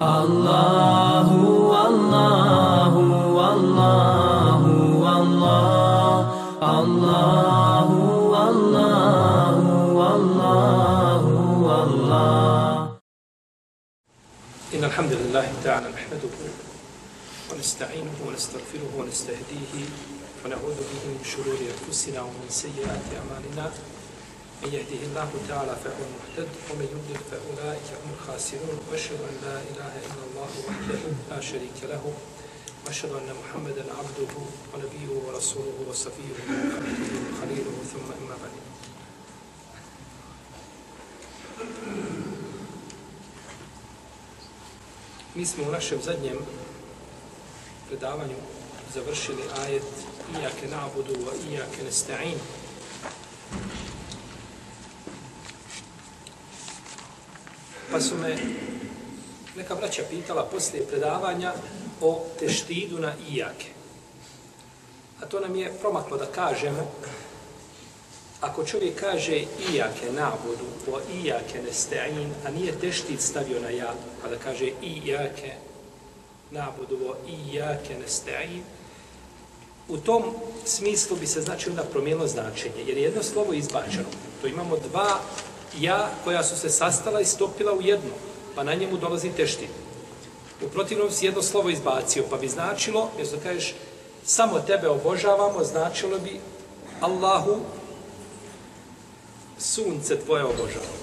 Allahu, Allahu, Allahu, Allah, Allahu, Allahu, Allahu, Allah. إن الحمد لله تعالى نحمده ونستعينه ونستغفره ونستهديه ونعوذ به من شرور أنفسنا ومن سيئات أعمالنا من يهده الله تعالى فهو المهتد ومن يضلل فأولئك هم الخاسرون وأشهد أن لا إله إلا الله وحده لا شريك له وأشهد أن محمدا عبده ونبيه ورسوله وصفيه وخليله ثم أما بعد Mi smo u našem zadnjem predavanju završili ajet Iyake na'budu wa iyake nesta'in. Pa su me neka braća pitala poslije predavanja o teštidu na ijake. A to nam je promaklo da kažemo Ako čovjek kaže ijake nabudu, o ijake nesta'in, a nije teštit stavio na ja, pa da kaže ijake nabudu, o ijake nesta'in, u tom smislu bi se znači onda promijenilo značenje, jer je jedno slovo izbačeno. To imamo dva ja koja su se sastala i stopila u jedno, pa na njemu dolazi tešti. U protivnom si jedno slovo izbacio, pa bi značilo, jer da kažeš samo tebe obožavamo, značilo bi Allahu sunce tvoje obožavamo.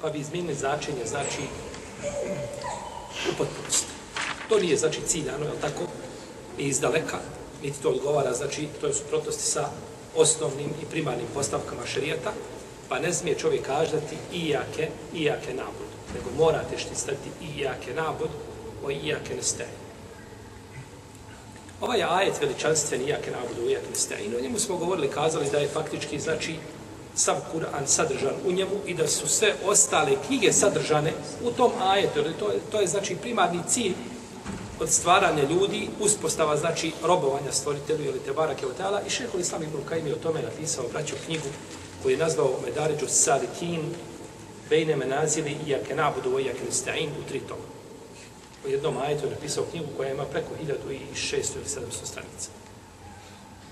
Pa bi izmijenili značenje, znači, u potpunosti. To nije, znači, ciljano, je tako, iz daleka. niti to odgovara, znači, to je suprotnosti sa osnovnim i primarnim postavkama šarijata, pa ne smije čovjek každati ijake, ijake nabud, nego morate štistati ijake nabud, o ijake nestaje. Ovaj ajet veličanstven ijake o ijake nestaje. O njemu smo govorili, kazali da je faktički, znači, sav Kur'an sadržan u njemu i da su sve ostale knjige sadržane u tom ajetu. To je, to je znači primarni cilj od stvaranja ljudi, uspostava znači robovanja stvoritelju ili te barake od tela i šehol Islam Ibn Kajim je o tome napisao braću knjigu koji je nazvao Medaređu Salikin Bejne menazili i jake nabudu i jake nesta'in u tri toma. U jednom ajetu je napisao knjigu koja ima preko 1600 ili 700 stranica.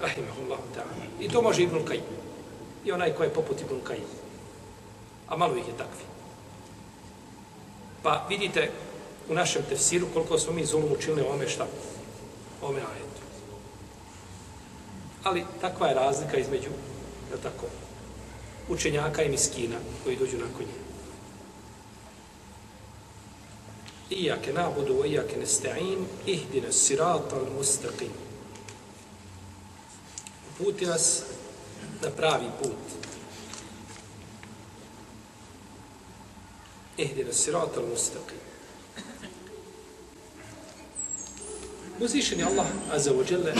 Rahimahullahu ta'ala. I to može Ibn Kajim. I onaj ko je poput Ibn Kajim. A malo ih je takvi. Pa vidite u našem tefsiru koliko smo mi zulum učili ome šta? Ome ajetu. Ali takva je razlika između, je tako, učenjaka i miskina koji dođu nakon njih. Iyake nabudu wa iyake nesta'in ihdina sirata al-mustaqim. Uputi nas na pravi put. Ihdina sirata al-mustaqim. Uzvišeni Allah Azza wa Jalla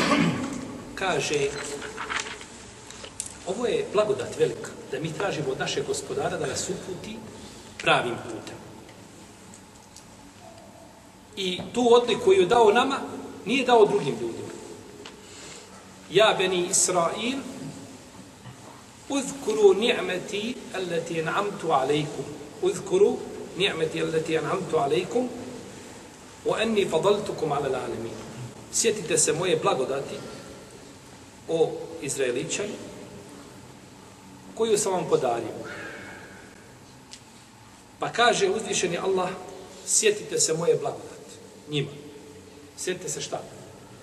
kaže ovo je blagodat velika da mi tražimo od našeg gospodara da nas uputi pravim putem. I tu odliku koju je dao nama, nije dao drugim ljudima. Ja beni Israil, uzkuru ni'meti allati an'amtu alejkum. Uzkuru ni'meti allati an'amtu alejkum wa anni fadaltukum ala alamin. Sjetite se moje blagodati o Izraeličani koju sam vam podario. Pa kaže uzvišeni Allah, sjetite se moje blagodati njima. Sjetite se šta?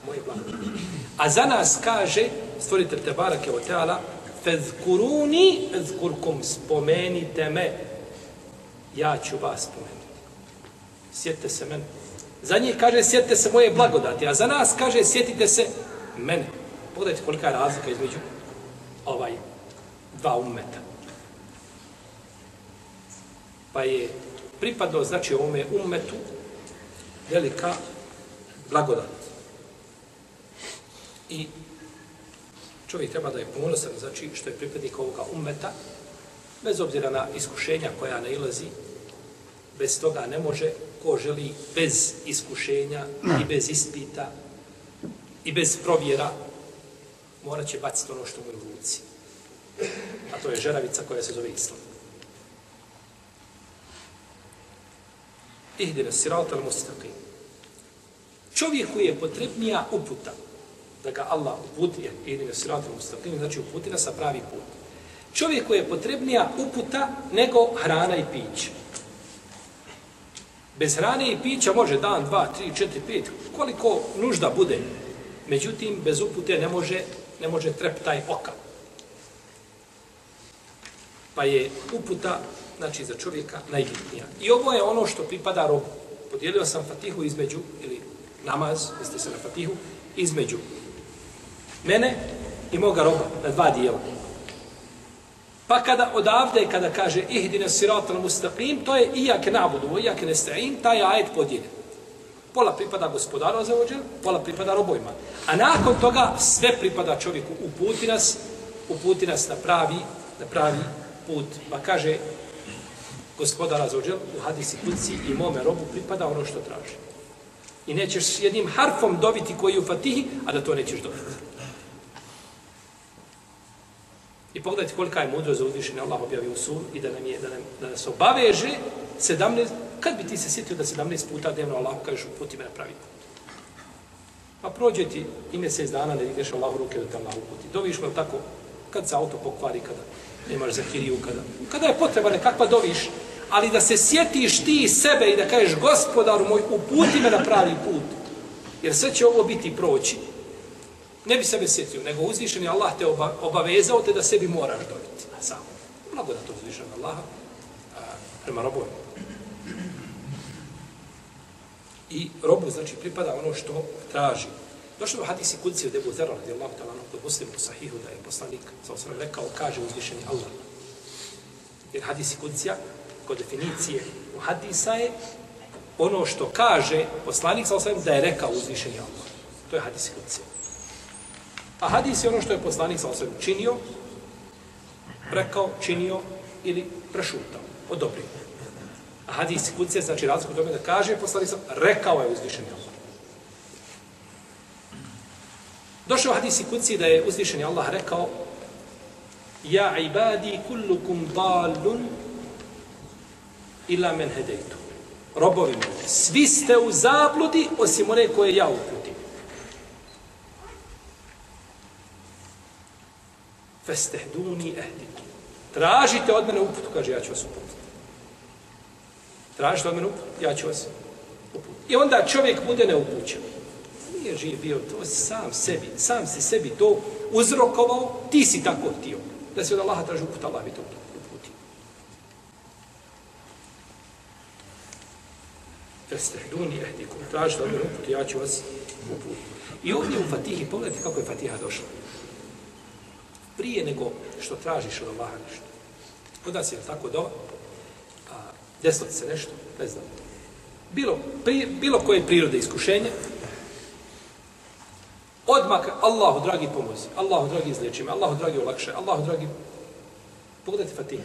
Moje blagodati. A za nas kaže, stvoritelj te barake o teala, fezkuruni ezkurkum, spomenite me, ja ću vas spomenuti. Sjetite se mene. Za njih kaže, sjetite se moje blagodati, a za nas kaže, sjetite se mene. Pogledajte kolika je razlika između ovaj dva ummeta. Pa je pripadao, znači, ovome ummetu velika blagodat. I čovjek treba da je ponosan, znači, što je pripadnik ovoga ummeta, bez obzira na iskušenja koja ne ilazi, bez toga ne može, ko želi bez iskušenja i bez ispita i bez provjera, morat će baciti ono što mu je u ruci. A to je žeravica koja se zove Islam. Ihdine sirat al-mustaqim. Čovjeku je potrebnija uputa da ga Allah uputi, ihdine sirat al-mustaqim, znači uputi nas sa pravi put. Čovjeku je potrebnija uputa nego hrana i piće. Bez hrane i pića može dan, dva, tri, četiri, pet, koliko nužda bude. Međutim, bez upute ne može, ne može treptaj oka. Pa je uputa, znači, za čovjeka najbitnija. I ovo je ono što pripada robu. Podijelio sam fatihu između, ili namaz, jeste se na fatihu, između mene i moga roba na dva dijela. Pa kada odavde, kada kaže ihdina siratal mustaqim, to je iake nabudu, iake nesta'in, taj ajet podijeljen. Pola pripada gospodaru za ođel, pola pripada robojima. A nakon toga sve pripada čovjeku. Uputi nas, uputi nas na pravi, na pravi put. Pa kaže gospodara za u hadisi kuci i mome robu pripada ono što traži. I nećeš s jednim harfom dobiti koji je u fatihi, a da to nećeš dobiti. I pogledajte kolika je mudro za uzvišenje Allah objavio u sun i da nam je, da, nam, da nas obaveže 17, kad bi ti se sjetio da 17 puta dnevno Allah kažeš uputi me na pravi put. Pa prođe ti i mjesec dana da ideš Allah ruke da te Allah uputi. Doviš me tako, kad se auto pokvari, kada nemaš za kiriju, kada, kada je potreba nekakva doviš, ali da se sjetiš ti sebe i da kažeš gospodaru moj, uputi me na pravi put. Jer sve će ovo biti proći. Ne bi sebe sjetio, nego uzvišen je Allah te oba, obavezao te da sebi moraš dobiti. Samo. Mnogo da to uzvišen Allah prema robovima. I robu, znači, pripada ono što traži. Došlo u hadisi kudci od Ebu Zera, radi Allah, tala, kod muslimu sahihu, da je poslanik, sa osram rekao, kaže uzvišeni Allah. Jer hadisi kudcija, kod definicije u hadisa je ono što kaže poslanik, sa osram, da je rekao uzvišeni Allah. To je hadisi kudcija. A hadis je ono što je poslanik sa osram činio, rekao, činio ili prešutao, odobrio. A hadis kudcija znači razliku tome da kaže poslanik sa rekao je uzvišeni Allah. Došao hadis kucije da je uzvišeni Allah rekao Ja ibadi kullukum dalun ila men hedejtu. Robovi moji, svi ste u zabludi osim one koje ja uputim. Festehduni ehdikum. Tražite od mene uputu, kaže, ja ću vas uputiti. Tražite od mene uputu, ja ću vas uputiti. I onda čovjek bude neupućen. Nije živ bio, to sam sebi, sam si sebi to uzrokovao, ti si tako htio. Da se od Allaha traži uput, Allah bi to uputio. Festehduni ehdikum. Tražite od mene uput, ja ću vas uputiti. I ovdje u Fatihi, pogledajte kako je Fatiha došla prije nego što tražiš od Allaha nešto. Kod nas je tako do, a, desilo se nešto, ne znam. Bilo, pri, bilo koje prirode iskušenje, odmah Allahu dragi pomozi, Allahu dragi izleči me, Allahu dragi olakše, Allahu dragi... Pogledajte Fatiha.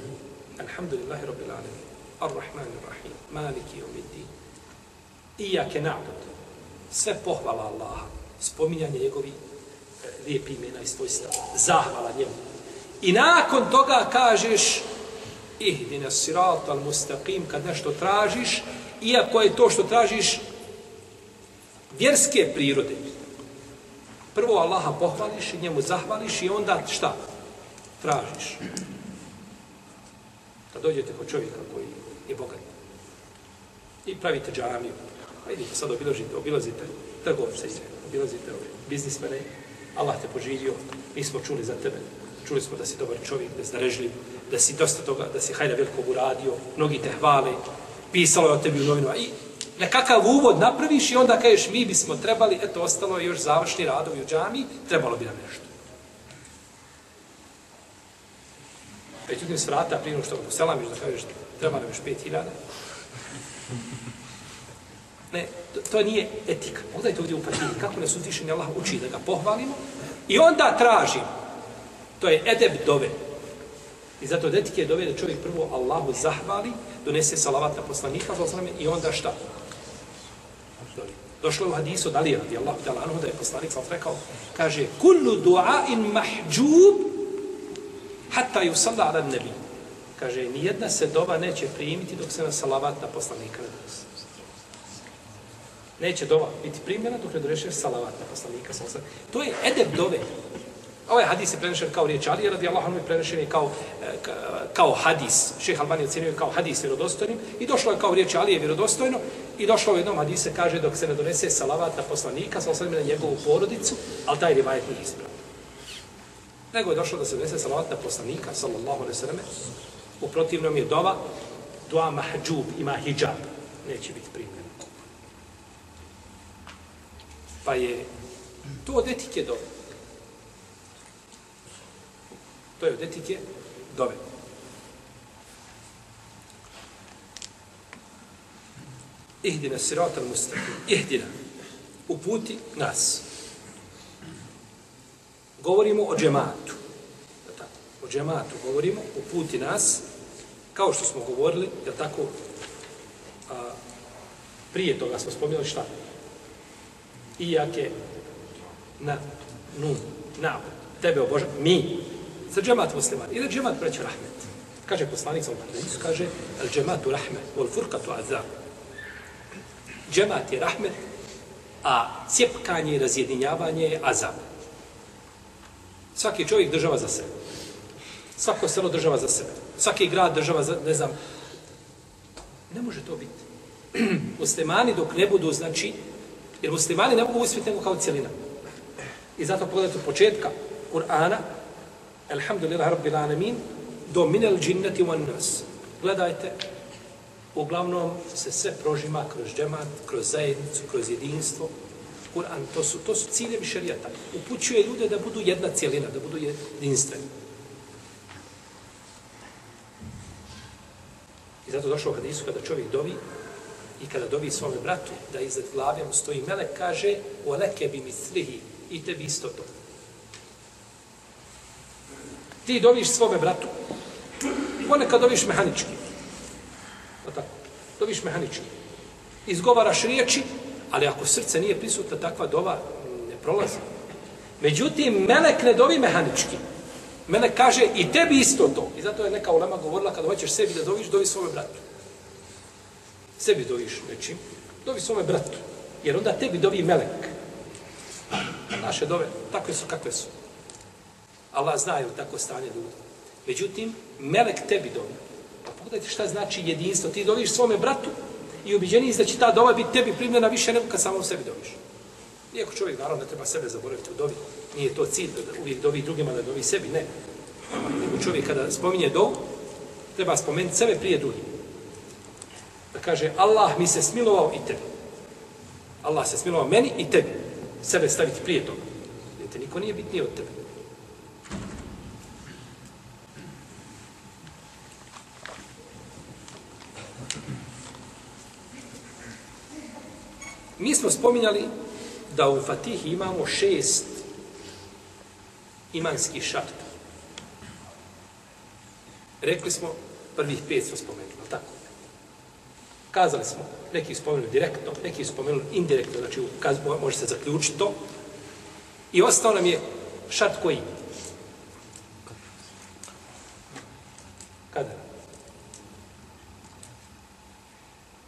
Alhamdulillahi rabbil alamin. Ar-Rahman ar-Rahim. Maliki umiddi. Iyake na'bud. Sve pohvala Allaha. Spominjanje njegovi eh, lijepi imena i svojstva. Zahvala njemu. I nakon toga kažeš ihdina sirat al mustaqim kad nešto tražiš, iako je to što tražiš vjerske prirode. Prvo Allaha pohvališ i njemu zahvališ i onda šta? Tražiš. Kad dođete kod čovjeka koji je bogat i pravite džamiju, pa idite sad obilazite, obilazite trgovce, obilazite biznismene, Allah te poživio, mi smo čuli za tebe. Čuli smo da si dobar čovjek, da si da si dosta toga, da si hajda velikog uradio, mnogi te hvale, pisalo je o tebi u novinu, i nekakav uvod napraviš i onda kažeš mi bismo trebali, eto, ostalo je još završni radovi u džami, trebalo bi nam nešto. Već s svrata, prije što poselamiš da kažeš treba nam još pet hiljada. Ne, to, to nije etika. Pogledajte ovdje u kako nas uzvišenje Allah uči da ga pohvalimo. I onda tražim. To je edeb dove. I zato od etike je dove da čovjek prvo Allahu zahvali, donese salavat na poslanika, i onda šta? Došlo je u hadisu, od li radi Allahu ta'ala anhu, da je poslanik sam rekao, kaže, kullu du'ain mahđub, hatta ju salla ala nebi. Kaže, nijedna se dova neće primiti dok se na salavat na poslanika ne. Neće dova biti primljena dok ne doneseš salavat na poslanika. Sam to je edeb dove. Ovaj hadis je prenešen kao riječ Ali, radi Allah, je prenešen je kao, e, kao hadis. Šeha Albani ocenio kao hadis vjerodostojnim i došlo je kao riječ Ali je vjerodostojno i došlo u jednom hadise kaže dok se ne donese salavat na poslanika, sa na njegovu porodicu, ali taj rivajet nije ispravan. Nego je došlo da se donese salavat na poslanika, sallallahu alaihi sallam, u protivnom je dova, dua mahđub, ima hijab, neće biti primljen. Pa je to od etike dove. To je od etike dove. Ihdina sirata mustaqim. Ihdina. Uputi nas. Govorimo o džematu. O džematu govorimo, uputi nas, kao što smo govorili, jel tako, a, prije toga smo spomenuli šta? Iyake na nun, na tebe oboža, mi, sa džemat musliman, ili džemat braća rahmet. Kaže poslanik sa kaže, al džematu rahmet, wal furkatu azab. Džemat je rahmet, a cijepkanje i razjedinjavanje je azab. Svaki čovjek država za sebe. Svako selo država za sebe. Svaki grad država za, ne znam, ne može to biti. muslimani dok ne budu, znači, jer muslimani ne mogu uspjeti nego kao cijelina. I zato pogledajte od početka Kur'ana, Alhamdulillah Rabbil Alamin, do minel džinnati van nas. Gledajte, uglavnom se sve prožima kroz džemat, kroz zajednicu, kroz jedinstvo. Kur'an, to su, to su ciljevi šarijata. Upućuje ljude da budu jedna cijelina, da budu jedinstveni. I zato došlo kada Isu, kada čovjek dovi, i kada dovi svome bratu, da iznad glave mu stoji melek, kaže, o leke bi mi slihi, i tebi isto to. Ti doviš svome bratu, ponekad doviš mehanički. Pa tako, doviš mehanički. Izgovaraš riječi, ali ako srce nije prisutno, takva dova ne prolazi. Međutim, melek ne dovi mehanički. Melek kaže i tebi isto to. I zato je neka ulema govorila, kada hoćeš sebi da doviš, dovi svome bratu sebi doviš nečim, dovi svome bratu. Jer onda tebi dovi melek. Naše dove, takve su kakve su. Allah zna je tako stanje ljudi. Međutim, melek tebi dovi. Pogledajte šta znači jedinstvo. Ti doviš svome bratu i ubiđeni da će ta dova biti tebi primljena više nego kad samo sebi doviš. Iako čovjek, naravno, ne treba sebe zaboraviti u dovi. Nije to cilj da uvijek dovi drugima da dovi sebi, ne. Nego čovjek kada spominje do, treba spomenuti sebe prije drugim da kaže Allah mi se smilovao i tebi. Allah se smilovao meni i tebi. Sebe staviti prije toga. Vidite, niko nije bitniji od tebe. Mi smo spominjali da u Fatihi imamo šest imanskih šarta. Rekli smo, prvih pet smo spomenuli, tako? Kazali smo, neki spomenuli direktno, neki spomenuli indirektno, znači kaz, može se zaključiti to. I ostao nam je šart koji? Kada?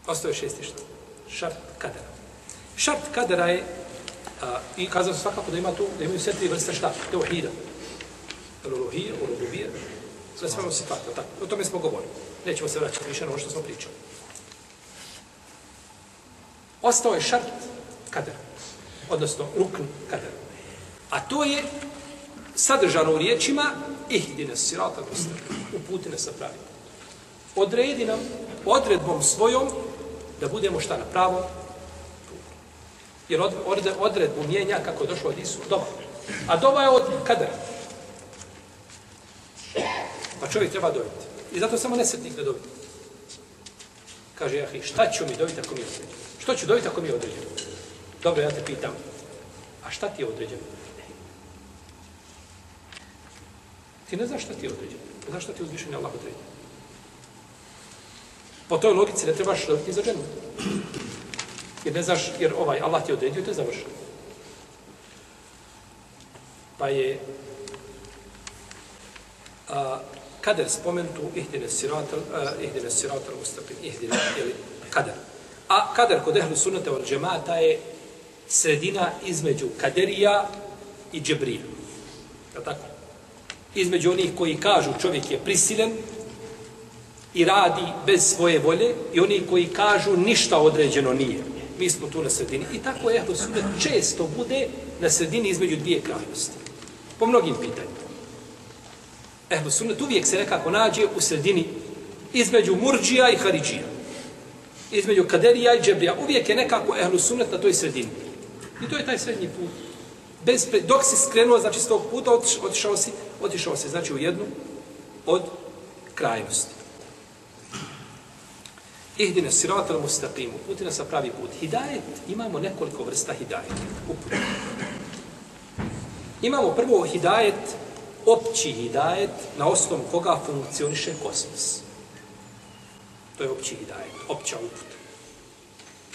Ostao je šesti šart. Šart kadera. Šart kadera je, a, i kazao sam svakako da ima tu, da imaju sve tri vrste šta? Teohida. Ruluhija, urububija, sve svema sifata. Tako. O tome smo govorili. Nećemo se vraćati više na ono što smo pričali. Ostao je šart kadera, Odnosno, rukn kadera. A to je sadržano u riječima ihdine sirata dosta. Uputi nas na pravi. Odredi nam odredbom svojom da budemo šta na pravo jer od, od, odredbu mijenja kako došlo od Isu doma. A doba je od kada? Pa čovjek treba dobiti. I zato samo nesretnik da dobiti. Kaže, jahi, šta ću mi dobiti ako mi određe? Što ću dobiti ako mi je određeno? Dobro, ja te pitam. A šta ti je određeno? Ti ne znaš šta ti je određeno. Ne znaš šta ti je uzvišenje Allah određeno. Po toj logici ne trebaš dobiti za ženu. Jer ne znaš, jer ovaj Allah ti je određio, to je završeno. Pa je a, kader spomenutu ihdine siratel, uh, ihdine siratel mustaqim, ihdine, jeli, kader. A kader kod ehlu sunnata od džemata je sredina između kaderija i džebrija. Je tako? Između onih koji kažu čovjek je prisilen i radi bez svoje volje i oni koji kažu ništa određeno nije. Mi smo tu na sredini. I tako ehlu sunnet često bude na sredini između dvije krajnosti. Po mnogim pitanjima. Ehlu sunnet uvijek se nekako nađe u sredini između murđija i haridžija. Između kaderija i džebrija. Uvijek je nekako ehlu sunnet na toj sredini. I to je taj srednji put. Bez, pre, dok si skrenuo, znači, s tog puta, otišao si, otišao si, znači, u jednu od krajnosti. Ihdine siratal mustaqim, puti nas pravi put. Hidajet, imamo nekoliko vrsta hidajet. Imamo prvo hidajet, opći hidajet, na osnovu koga funkcioniše kosmos. To je opći hidajet, opća uput.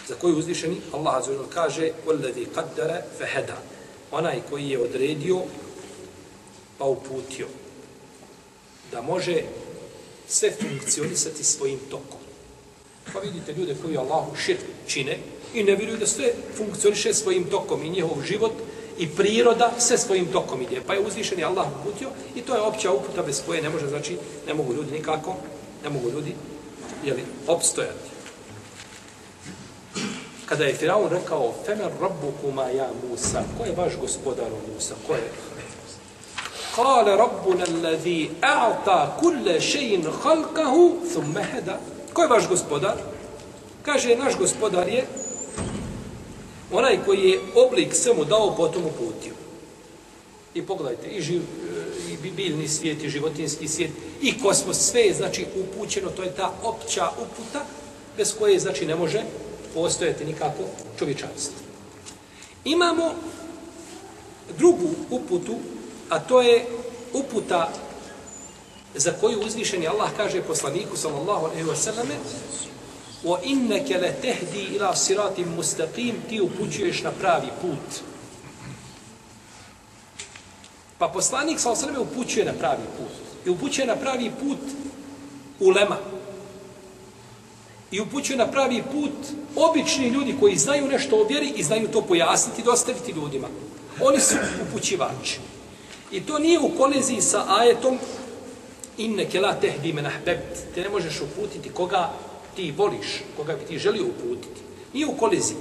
Za koju uzvišeni Allah azzurra kaže وَلَّذِي qaddara fahada." Onaj koji je odredio, pa uputio. Da može sve funkcionisati svojim tokom. Pa vidite ljude koji Allahu širk čine i ne vjeruju da sve funkcioniše svojim tokom i njihov život i priroda sve svojim tokom ide. Pa je uzvišeni Allah uputio i to je opća uputa bez koje ne može, znači, ne mogu ljudi nikako, ne mogu ljudi, jeli, opstojati. Kada je Firaun rekao, Femer rabbukuma ja Musa, ko je vaš gospodar o Musa, ko je? Kale rabbuna alladhi a'ta kulle še'in halkahu thumme heda. Ko je vaš gospodar? Kaže, naš gospodar je onaj koji je oblik svemu dao, potom uputio. I pogledajte, i, živ, e, i biljni svijet, i životinski svijet, i kosmos, sve je, znači, upućeno, to je ta opća uputa, bez koje, znači, ne može postojati nikako čovječanstvo. Imamo drugu uputu, a to je uputa za koju uzvišeni Allah kaže poslaniku sallallahu alejhi ve selleme wa innaka la tahdi ila siratin mustaqim ti upućuješ na pravi put. Pa poslanik sallallahu alejhi ve selleme upućuje na pravi put. I upućuje na pravi put ulema. I upućuje na pravi put obični ljudi koji znaju nešto o vjeri i znaju to pojasniti i dostaviti ljudima. Oni su upućivači. I to nije u koliziji sa ajetom inne kela tehdi men ahbebt. Te ne možeš uputiti koga ti voliš, koga bi ti želio uputiti. Nije u koliziji.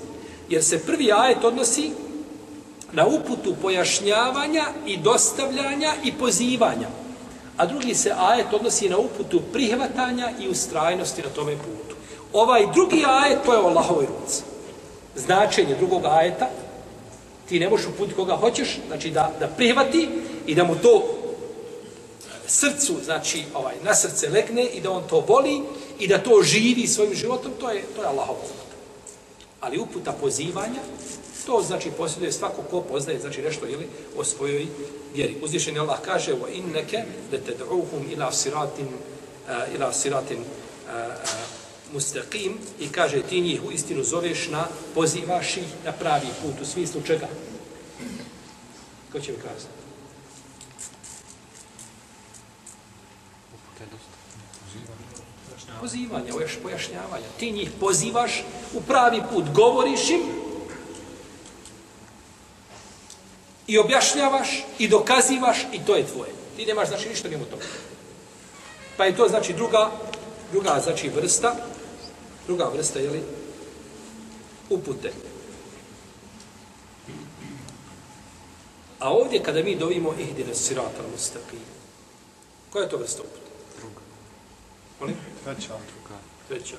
Jer se prvi ajet odnosi na uputu pojašnjavanja i dostavljanja i pozivanja. A drugi se ajet odnosi na uputu prihvatanja i ustrajnosti na tome putu. Ovaj drugi ajet, to je o Allahovoj ruci. Značenje drugog ajeta, ti ne možeš uputiti koga hoćeš, znači da, da prihvati i da mu to srcu, znači ovaj, na srce legne i da on to voli i da to živi svojim životom, to je, to je Allahov uputa. Ali uputa pozivanja, to znači posjeduje svako ko poznaje, znači nešto ili o svojoj vjeri. Uzvišeni Allah kaže wa inneke da ted'uhum ila siratin, uh, ila siratin uh, uh, mustaqim i kaže ti njih u istinu zoveš na, pozivaš ih na pravi put u smislu čega? Ko će mi kazati? Pozivanja, još pojašnjavanje. Ti njih pozivaš u pravi put, govoriš im i objašnjavaš i dokazivaš i to je tvoje. Ti nemaš znači ništa mimo toga. Pa je to znači druga, druga znači vrsta, druga vrsta je li upute. A ovdje kada mi dovimo ihdine sirata mustaqim, koja je to vrsta upute? Molim? Treća. Treća.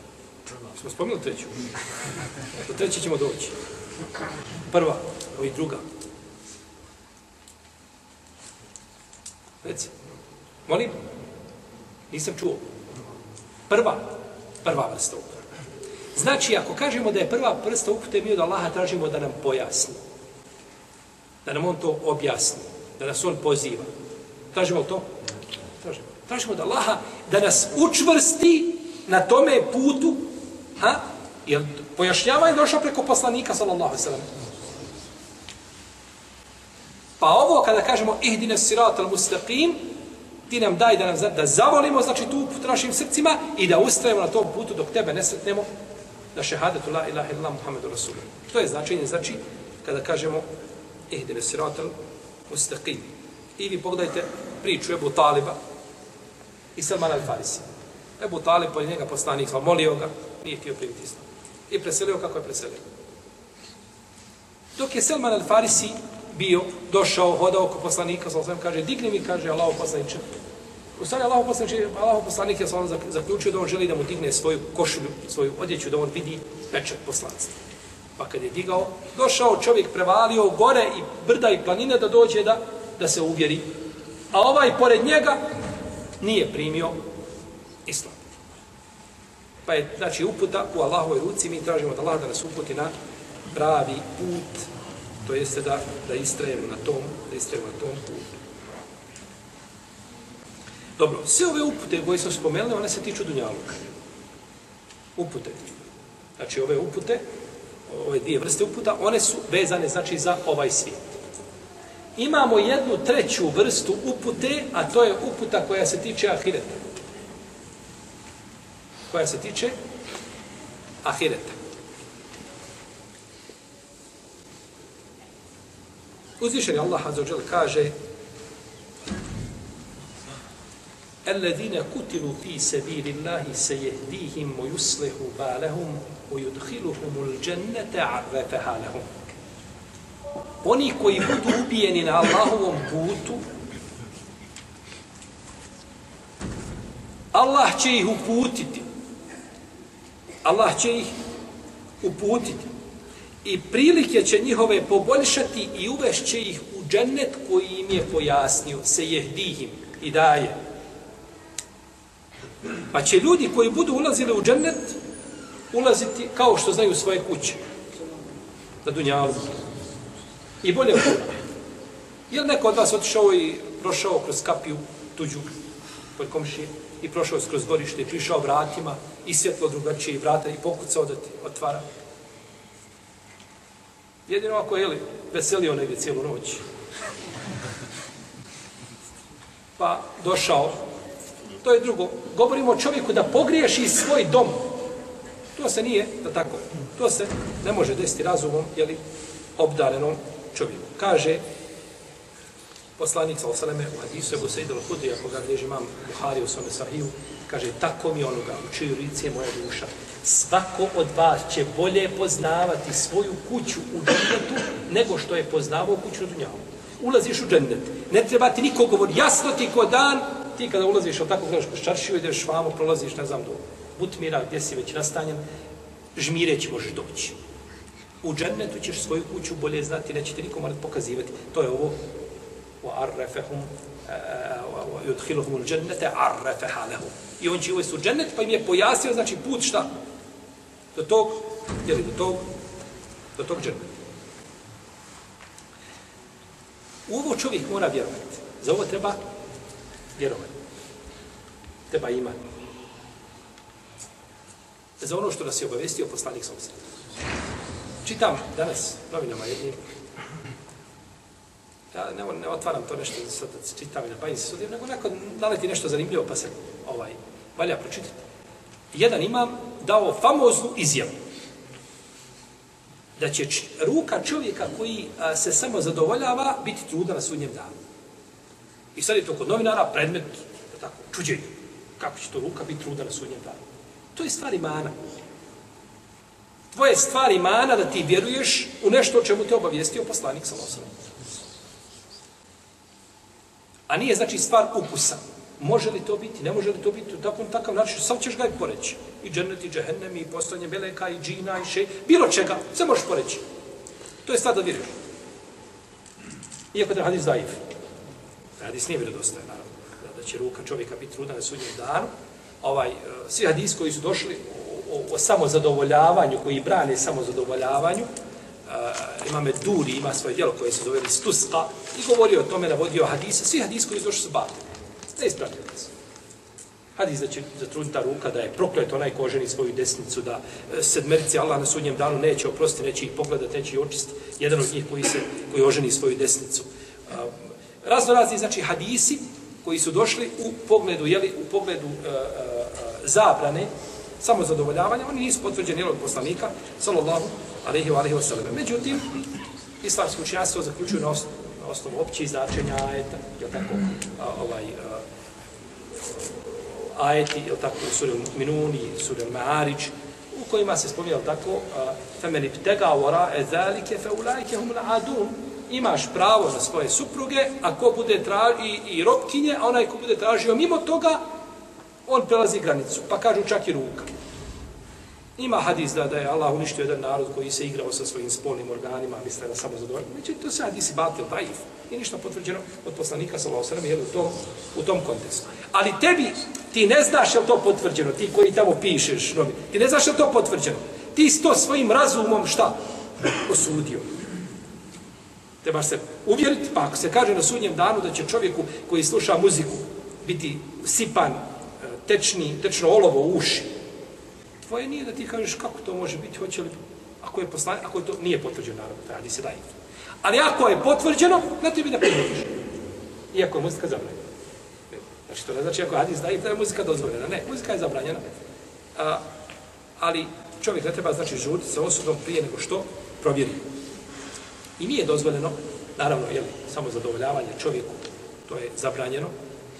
Smo spomenuli treću? Do treće ćemo doći. Prva, i druga. Reci. Molim? Nisam čuo. Prva. Prva vrsta upute. Znači, ako kažemo da je prva vrsta upute, mi od Allaha tražimo da nam pojasni. Da nam on to objasni. Da nas on poziva. Tražimo to? Tražimo. Tražimo da Allaha da nas učvrsti na tome putu, ha? Jer pojašnjavanje došao preko poslanika, sallallahu sallam. Pa ovo, kada kažemo ihdine sirat al mustaqim, ti nam daj da, nam, da zavolimo, znači tu put našim srcima i da ustrajemo na tom putu dok tebe ne sretnemo šehadetu la ilaha illa Muhammedu Rasulullah. To je značenje, znači, kada kažemo ihdine siratal mustaqim. I vi pogledajte priču Ebu Taliba i Salman al-Farisi. Ebu Talib, po njega poslanik, pa molio ga, nije htio primiti islam. I preselio kako je preselio. Dok je Salman al-Farisi bio, došao, hodao oko poslanika, sa osvijem, kaže, digni mi, kaže, Allaho poslaniče. U stvari, Allaho poslaniče, Allaho poslanik je sa zaključio da on želi da mu digne svoju košulju, svoju odjeću, da on vidi pečat poslanstva. Pa kad je digao, došao čovjek, prevalio gore i brda i planine da dođe da, da se uvjeri. A ovaj, pored njega, nije primio islam. Pa je, znači, uputa u Allahovoj ruci, mi tražimo da Allah da nas uputi na pravi put, to jeste da, da istrajemo na tom, da istrajemo na tom putu. Dobro, sve ove upute koje smo spomenuli, one se tiču Dunjaluka. Upute. Znači, ove upute, ove dvije vrste uputa, one su vezane, znači, za ovaj svijet. Imamo jednu treću vrstu upute, a to je uputa koja se tiče ahireta. Koja se tiče ahireta. Uzvišeni Allah Azzawajal kaže الذين كتلوا في سبيل الله سيهديهم ويصلح بالهم ويدخلهم الجنة عرفها لهم Oni koji budu ubijeni na Allahovom putu, Allah će ih uputiti. Allah će ih uputiti. I prilike će njihove poboljšati i uvešće ih u džennet koji im je pojasnio, se jehdihim i daje. Pa će ljudi koji budu ulazili u džennet, ulaziti kao što znaju svoje kuće. Na dunjalu. I bolje od toga. Je li neko od vas otišao i prošao kroz kapiju tuđu pod komšije i prošao kroz gorište i prišao vratima i svjetlo drugačije i vrata i pokucao da ti otvara. Jedino ako je li veselio negdje cijelu noć. Pa došao to je drugo. Govorimo o čovjeku da pogriješi svoj dom. To se nije, da tako, to se ne može desiti razumom, jeli, obdarenom čovjeku. Kaže, poslanik sa osaleme u hadisu Ebu Sejid al-Hudri, ako ga gdje imam Buhari u svome sahiju, kaže, tako mi onoga, u čiju lici je moja duša. Svako od vas će bolje poznavati svoju kuću u džennetu nego što je poznavao kuću u dunjavu. Ulaziš u džennet, ne treba ti niko govori, jasno ti ko dan, ti kada ulaziš od tako gledaš kroz čaršiju, ideš vamo, prolaziš, ne znam, do Butmira, gdje si već nastanjen, žmireći možeš doći. U džennetu ćeš svoju kuću bolje znati, neće ti nikom morati pokazivati. To je ovo, wa arrafahum eh, yudkhiluhum al-jannata arrafaha lahum. I on će uvesti u džennet, pa im je pojasnio, znači put šta? Do tog, je li do tog, do tog dženneta. U ovo čovjek mora vjerovati. Za ovo treba vjerovati. Treba imati. Za ono što nas je obavestio poslanik sa osreda. Čitam danas novinama jednim. Ja ne, ne otvaram to nešto sad da čitam i da bavim se sudim, nego neko naleti nešto zanimljivo pa se ovaj, valja pročitati. Jedan imam dao famoznu izjavu da će ruka čovjeka koji a, se samo zadovoljava biti truda na sudnjem danu. I sad je to kod novinara predmet, tako, čuđenja. Kako će to ruka biti truda na sudnjem danu? To je stvar imana. Tvoje stvar imana da ti vjeruješ u nešto o čemu te obavijestio poslanik sa osnovom. A nije znači stvar ukusa. Može li to biti, ne može li to biti u takvom takav način, samo ćeš ga i poreći. I džennet, i džehennem, i postanje meleka, i džina, i še, bilo čega, sve možeš poreći. To je stvar da vjeruješ. Iako da je hadis zaiv. Hadis nije vjerodostajan, naravno. Da, će ruka čovjeka biti trudna na sudnjem danu. Ovaj, eh, svi hadis koji su došli o, o, samozadovoljavanju, koji brane samozadovoljavanju, uh, imame Duri, ima svoje djelo koje se zove Stuska, i govori o tome, navodio hadise, svi hadis koji su došli su bate. Ne ispravljaju hadis. Hadis da će zatruditi ruka, da je proklet onaj ko ženi svoju desnicu, da e, sedmerici Allah na sudnjem danu neće oprostiti, neće ih pogledati, neće ih očistiti. Jedan od njih koji, se, koji oženi svoju desnicu. Uh, razno razni, znači, hadisi koji su došli u pogledu, jeli, u pogledu uh, uh, zabrane samo zadovoljavanje, oni nisu potvrđeni od poslanika, sallallahu alaihi wa alaihi wa sallam. Međutim, islamsko učenjaci to zaključuju na osnovu, na osnovu opće značenja ajeta, je tako, a, ovaj, a, ajeti, je tako, sura Minuni, sura Ma'arić, u kojima se spominje, tako, femeni ptega vora e zalike fe ulajke hum adun, imaš pravo na svoje supruge, a ko bude tražio, i, i robkinje, a onaj ko bude tražio mimo toga, on prelazi granicu, pa kažu čak i ruka. Ima hadis da, da je Allah uništio jedan narod koji se igrao sa svojim spolnim organima, misle da samo zadovoljno. Međutim, to se hadisi batil, daif. I ništa potvrđeno od poslanika sa Laosarama, jel, u tom, u tom kontekstu. Ali tebi, ti ne znaš je to potvrđeno, ti koji tamo pišeš, novi, ti ne znaš je to potvrđeno. Ti si to svojim razumom šta? Osudio. Trebaš se uvjeriti, pa ako se kaže na sudnjem danu da će čovjeku koji sluša muziku biti sipan, tečni, tečno olovo u uši, tvoje nije da ti kažeš kako to može biti, hoće li, ako je poslani, ako je to nije potvrđeno, naravno, radi se daje. Ali ako je potvrđeno, na tebi da prihodiš. Iako je muzika zabranjena. Znači, to ne znači ako hadis daje, da je muzika dozvoljena. Ne, muzika je zabranjena. A, ali čovjek ne treba, znači, žuriti sa osudom prije nego što provjeri. I nije dozvoljeno, naravno, jel, samo zadovoljavanje čovjeku, to je zabranjeno,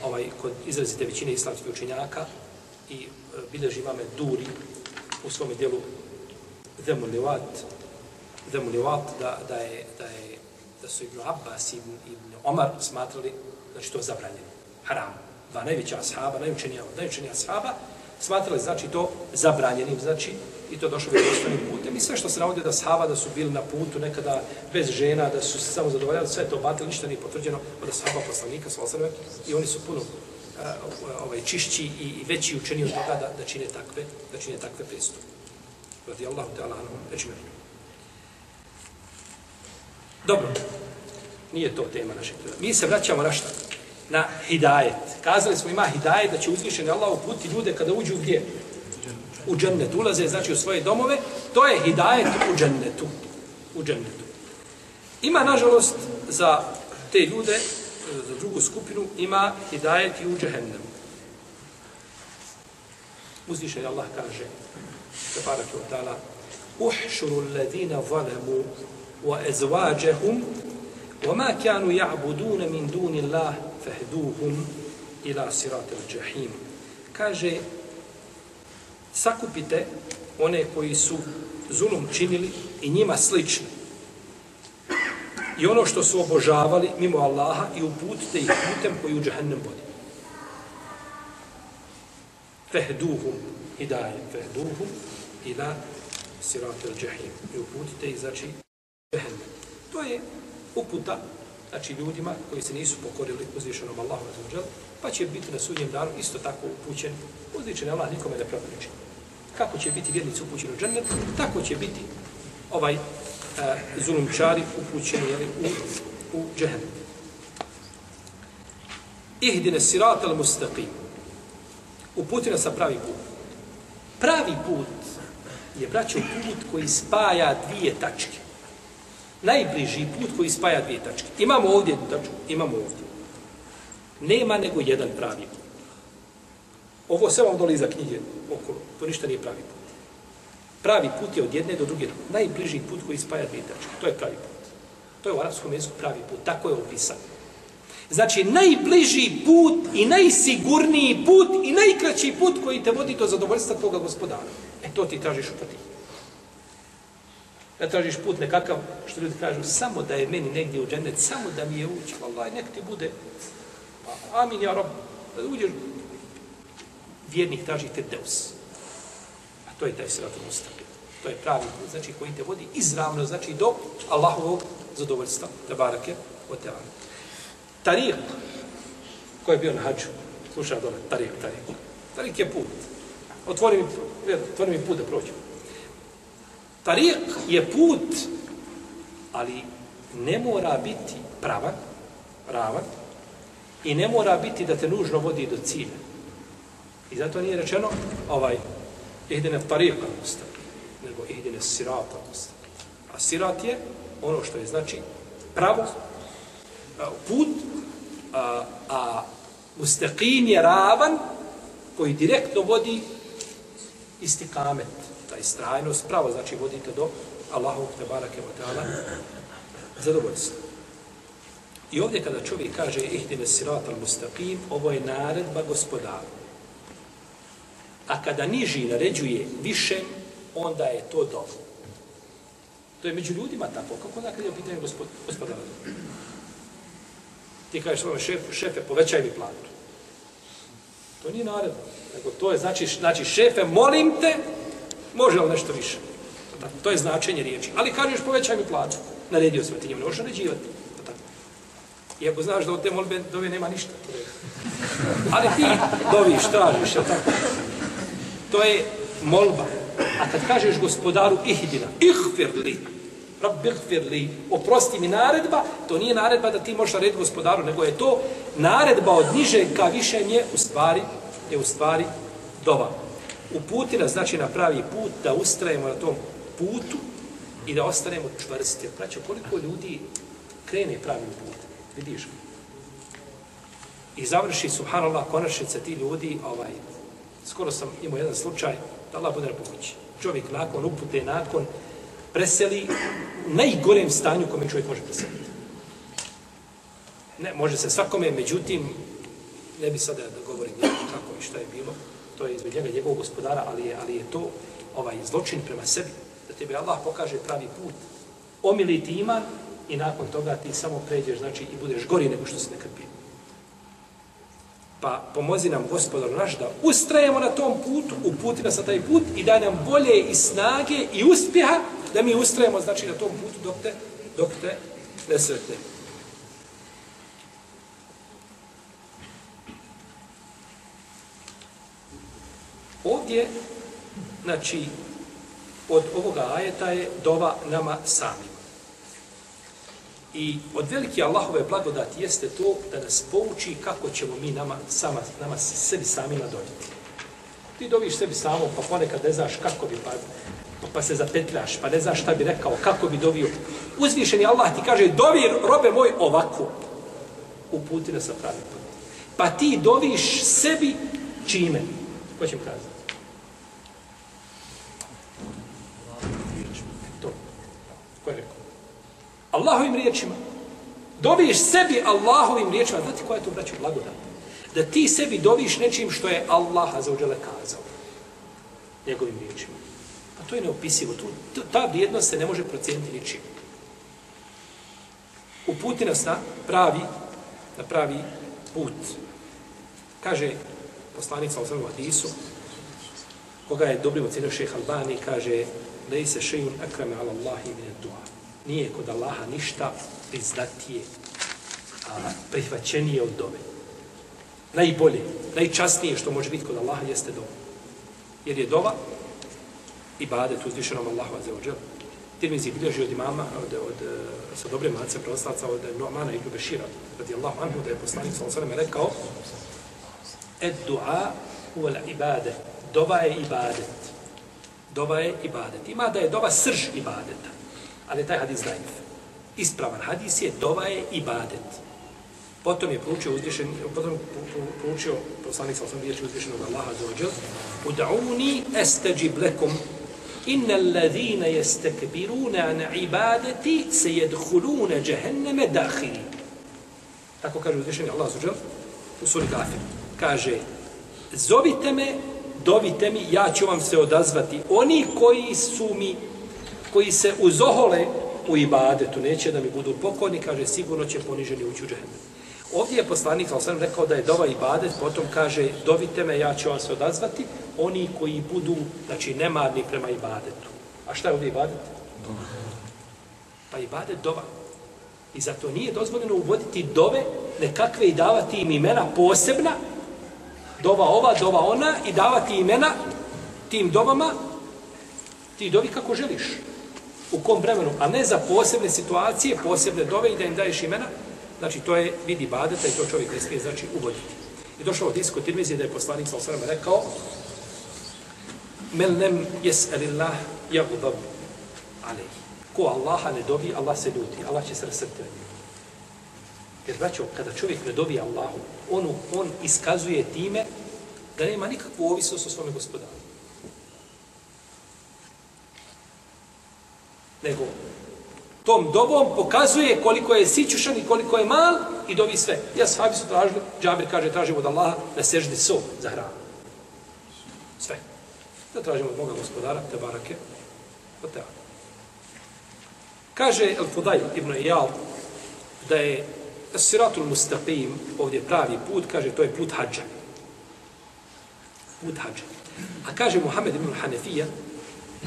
ovaj, kod izrazite većine islamskih učenjaka i e, bilježi imame Duri u svom dijelu Zemulivat, Zemulivat, da, da, je, da, je, da su Ibn Abbas i Ibn, Ibn Omar smatrali da to zabranjeno, haram. Dva najveća ashaba, najučenija, najučenija ashaba, smatrali znači to zabranjenim, znači i to došlo vjerodostojnim putem. I sve što se navodi da sahaba da su bili na putu nekada bez žena, da su se samo zadovoljali, sve to batili, ništa nije potvrđeno od sahaba poslanika, svalsarve, i oni su puno uh, ovaj, čišći i, i veći učeni od toga da, da čine takve, da čine takve pristupe. Radi Allahu te Allah, već. Dobro, nije to tema našeg Mi se vraćamo na šta? Na hidajet. Kazali smo ima hidajet da će uzvišeni Allah uputi ljude kada uđu gdje? u džennet, ulaze znači u svoje domove, to je hidajet u džennetu. U džennetu. Ima, nažalost, za te ljude, za drugu skupinu, ima hidajet i u džehennemu. Uzviše Allah kaže, tabarak wa ta'ala, uhšuru alladhina zalemu wa ezvađehum وما كانوا يعبدون من دون الله فهدوهم إلى صراط الجحيم kaže sakupite one koji su zulum činili i njima slični. I ono što su obožavali mimo Allaha i uputite ih putem koji u džahennem vodi. Fehduhum hidaje, fehduhum ila siratel džahim. I uputite ih, znači, džahennem. To je uputa, znači, ljudima koji se nisu pokorili uzvišenom Allahu, pa će biti na sudnjem danu isto tako upućen. Uzvišen Allah nikome ne propriči kako će biti vjernici upućeni u džennet, tako će biti ovaj e, zulumčari upućeni jeli, u, u džennet. Ihdine sirat al mustaqim. Uputi nas sa pravi put. Pravi put je, braćo, put koji spaja dvije tačke. Najbliži put koji spaja dvije tačke. Imamo ovdje jednu tačku, imamo ovdje. Nema nego jedan pravi put. Ovo sve vam doli iza knjige okolo. To ništa nije pravi put. Pravi put je od jedne do druge. Najbliži put koji spaja dvije tačke. To je pravi put. To je u arapskom jeziku pravi put. Tako je opisan. Znači, najbliži put i najsigurniji put i najkraći put koji te vodi do zadovoljstva tvoga gospodara. E to ti tražiš u pati. Ne tražiš put nekakav, što ljudi kažu, samo da je meni negdje u džennet, samo da mi je ući, Allah, nek ti bude, pa, amin, ja rob, uđeš, vjernik traži te deus. A to je taj siratul mustaqim. To je pravi put, znači koji te vodi izravno, znači do Allahovog zadovoljstva. Te barake, o te ane. Tariq, ko je bio na hađu, slušaj dole, tariq, tariq. Tariq je put. Otvori mi, otvori mi put da prođem. Tariq je put, ali ne mora biti pravan, ravan, i ne mora biti da te nužno vodi do cilja. I zato nije rečeno ovaj ihdine tariqa mustaqim, nego ihdine sirata mustaqim. A sirat je ono što je znači pravo, put, a, a mustaqim je ravan koji direktno vodi istikamet, ta istrajnost, pravo znači vodite do Allahovog te barake wa ta'ala zadovoljstva. I ovdje kada čovjek kaže ihdine sirat al mustaqim, ovo je naredba gospodaru. A kada niži naređuje više, onda je to dobro. To je među ljudima tako. Kako onda kada je pitanje gospod, gospodara? Ti kažeš svojom šefu, šefe, povećaj mi platu. To nije naredba. Nego to je znači, znači šefe, molim te, može li nešto više? To je značenje riječi. Ali kažeš povećaj mi platu. Naredio sam ti njemu, ne možeš naređivati. Iako znaš da od te molbe dove nema ništa. Ali ti doviš, tražiš, je tako? To je molba. A kad kažeš gospodaru ihdina, ihfir li, rabbi ihfir li, oprosti mi naredba, to nije naredba da ti možeš narediti gospodaru, nego je to naredba od niže ka više je u stvari, je u stvari dova. Uputi nas, znači na pravi put, da ustrajemo na tom putu i da ostanemo čvrsti. Praćo, koliko ljudi krene pravim put, vidiš I završi, subhanallah, konačnice ti ljudi, ovaj, skoro sam imao jedan slučaj, da Allah bude na pomoći. Čovjek nakon upute, nakon preseli u najgorem stanju kome čovjek može preseliti. Ne, može se svakome, međutim, ne bi sada da govorim kako i šta je bilo, to je izmed njega njegovog gospodara, ali je, ali je to ovaj zločin prema sebi, da tebi Allah pokaže pravi put, omili ti iman i nakon toga ti samo pređeš, znači i budeš gori nego što si nekad bio. Pa pomozi nam gospodar naš da ustrajemo na tom putu, uputi nas na taj put i daj nam bolje i snage i uspjeha da mi ustrajemo znači na tom putu dok te, dok te ne sretne. Ovdje, znači, od ovoga ajeta je dova nama samim. I od velike Allahove blagodati jeste to da nas pouči kako ćemo mi nama, sama, nama sebi samima dobiti. Ti doviš sebi samo, pa ponekad ne znaš kako bi, pa, pa se zapetljaš, pa ne znaš šta bi rekao, kako bi dovio. Uzvišeni Allah ti kaže, dovi robe moj ovako. Uputi nas sa pravi put. Pa ti doviš sebi čime? Ko će mi kazati? To. Ko je rekao? Allahovim riječima. Doviš sebi Allahovim riječima. Znate koja je to, braću, blagodat? Da ti sebi doviš nečim što je Allah za kazao. Njegovim riječima. Pa to je neopisivo. Tu, ta vrijednost se ne može procijeniti ničim. Uputi nas na pravi, na pravi put. Kaže poslanica u Zrnu Hadisu, koga je dobro ocenio šeha Albani, kaže da se šejun akrame ala Allahi min dua nije kod Allaha ništa priznatije, a prihvaćenije od dove. Najbolje, najčasnije što može biti kod Allaha jeste dova. Jer je dova i badet uzvišenom Allahu za ođel. Tirmizi bilježi od imama, od, od, eh, sa dobre mace preostaca od Nu'mana ibn Bešira, radi Allahu anhu, da je poslanik sallam sallam rekao Ed du'a uvala ibade. Dova je ibadet. Dova je ibadet. Ima da je dova srž ibadeta ali taj hadis daif. Ispravan hadis je dova je ibadet. Potom je proučio uzvišen, potom proučio poslanik sa osam riječi uzvišenog Allaha za ođel, Ud'uni estajib lekum, inna alladhina yastakbiruna an ibadati sayadkhuluna jahannama dakhili. Tako kaže uzvišeni Allah za ođel u suri Kafir. Kaže, zovite me, dovite mi, ja ću vam se odazvati. Oni koji su mi koji se uzohole u ibadetu, neće da mi budu pokorni, kaže, sigurno će poniženi ući u džehennem. Ovdje je poslanik, ali sam rekao da je dova ibadet, potom kaže, dovite me, ja ću vam se odazvati, oni koji budu, znači, nemarni prema ibadetu. A šta je ovdje ibadet? Pa ibadet dova. I zato nije dozvoljeno uvoditi dove, nekakve i davati im imena posebna, dova ova, dova ona, i davati imena tim dovama, ti dovi kako želiš u kom vremenu, a ne za posebne situacije, posebne dove i da im daješ imena, znači to je vidi badeta i to čovjek ne smije znači uvoditi. I došao od isko tirmizije da je poslanik sa osvrame rekao Mel nem jes elillah jagudab alej. Ko Allaha ne dobi, Allah se ljuti, Allah će se rasrti na njegu. Jer braćo, kada čovjek ne dobi Allahu, on, on iskazuje time da nema nikakvu ovisnost o svome gospodaru. Nego tom dobom pokazuje koliko je sićušan i koliko je mal i dovi sve. Ja sahabi su tražili, Džabir kaže, tražimo od Allaha da seždi so za hranu. Sve. Da tražimo od Boga gospodara, te barake, od te Kaže El Fudaj ibn Iyal da je Siratul Mustaqim, ovdje pravi put, kaže to je put hađa. Put hađa. A kaže Muhammed ibn Hanefija,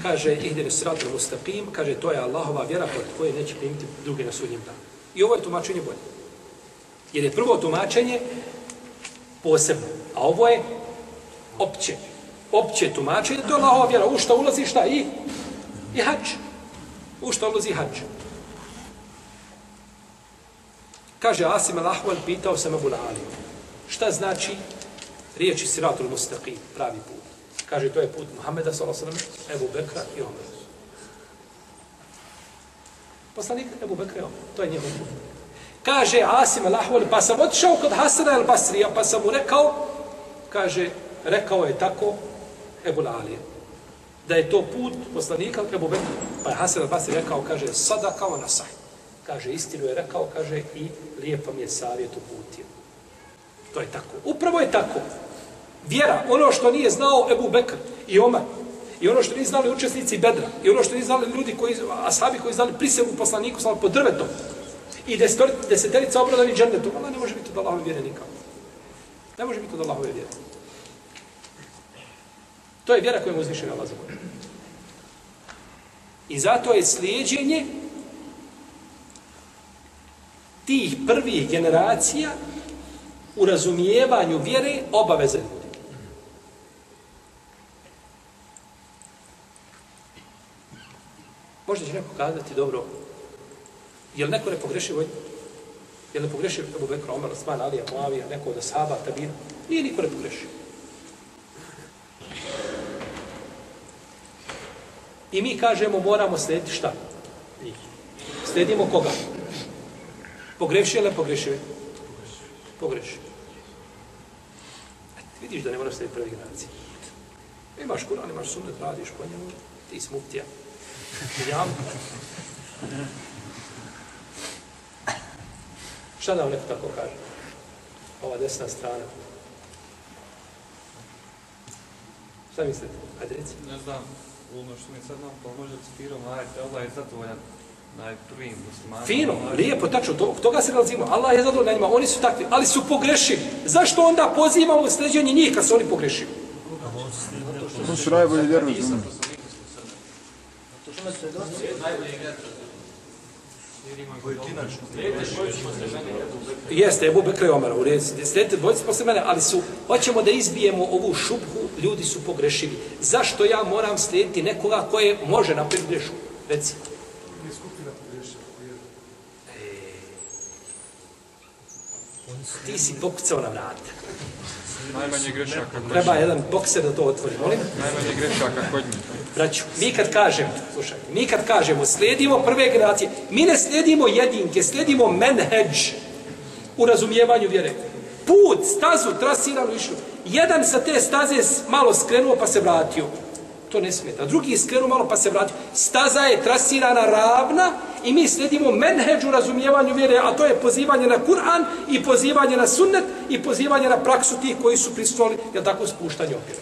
kaže ihdine Siratul Mustaqim, kaže to je Allahova vjera kod koje neće primiti druge na sudnjem danu. I ovo je tumačenje bolje. Jer je prvo tumačenje posebno, a ovo je opće. Opće tumačenje, to je Allahova vjera. U što ulazi šta? I, i hač. U što ulazi hač. Kaže Asim al-Ahwal, pitao sam Abu Ali. Šta znači riječi Siratul Mustaqim, pravi put? Kaže, to je put Muhammeda, s.a.v. Ebu Bekra i Omer. Poslanik Ebu Bekra i Omer. To je njegov put. Kaže Asim al-Ahwal, pa sam otišao kod Hasana al-Basrija, pa sam mu rekao, kaže, rekao je tako Ebu Ali. Da je to put poslanika Ebu Bekra. Pa je Hasan al-Basri rekao, kaže, sada kao na sajt kaže, istinu je rekao, kaže, i lijepo mi je savjet uputio. To je tako. Upravo je tako. Vjera, ono što nije znao Ebu Bekr i Omar, i ono što nije znali učesnici Bedra, i ono što nije znali ljudi koji, asabi koji znali prisegu poslaniku, sam pod drvetom, i deseterica obradani džernetom, Allah ne može biti od Allahove vjere nikako. Ne može biti od Allahove vjere. To je vjera koja je uzvišena Allah za I zato je slijedjenje tih prvih generacija u razumijevanju vjere obaveze Možda će neko kazati, dobro, je li neko ne pogrešio vojnje? Je li ne pogrešio Ebu Bekra, Omer, Osman, Alija, Moavija, neko od Saba, Tabina? Nije niko ne pogrešio. I mi kažemo, moramo slijediti šta? Slijedimo koga? Pogrešio ili pogrešio? Pogrešio. E, vidiš da ne moraš staviti prve generacije. Imaš kuran, imaš sunnet, radiš po njemu, ti si muftija. Šta da vam neko tako kaže? Ova desna strana. Šta mislite? Ajde reci. Ne znam, ono što mi sad nam pa možda citiramo, ajde, Allah je zadovoljan najprvim muslimanima. Fino, lijepo, tačno, to, toga se razimo. Allah je zadovoljan njima, oni su takvi, ali su pogrešili. Zašto onda pozivamo u sljeđenje njih kad su oni pogrešili? To su najbolji vjeruju za njih. Jeste, Ebu Bekra i Omara, u reci. Slijedite, bojite posle mene, ali su, hoćemo da izbijemo ovu šubhu, ljudi su pogrešili. Zašto ja moram slijediti nekoga koje može napraviti grešku? Recimo. ti si pokucao na vrata. Najmanje grešaka kod Treba jedan bokser da to otvori, molim? Najmanje grešaka kod njih. Braću, mi kad kažemo, slušaj, mi kad kažemo, slijedimo prve generacije, mi ne slijedimo jedinke, slijedimo menheđ u razumijevanju vjere. Put, stazu, trasiranu išlo. Jedan sa te staze malo skrenuo pa se vratio. To ne smeta. Drugi skrenuo malo pa se vratio. Staza je trasirana ravna i mi sledimo menheđu razumijevanju vjere, a to je pozivanje na Kur'an i pozivanje na sunnet i pozivanje na praksu tih koji su pristupali, jel tako, spuštanje opira.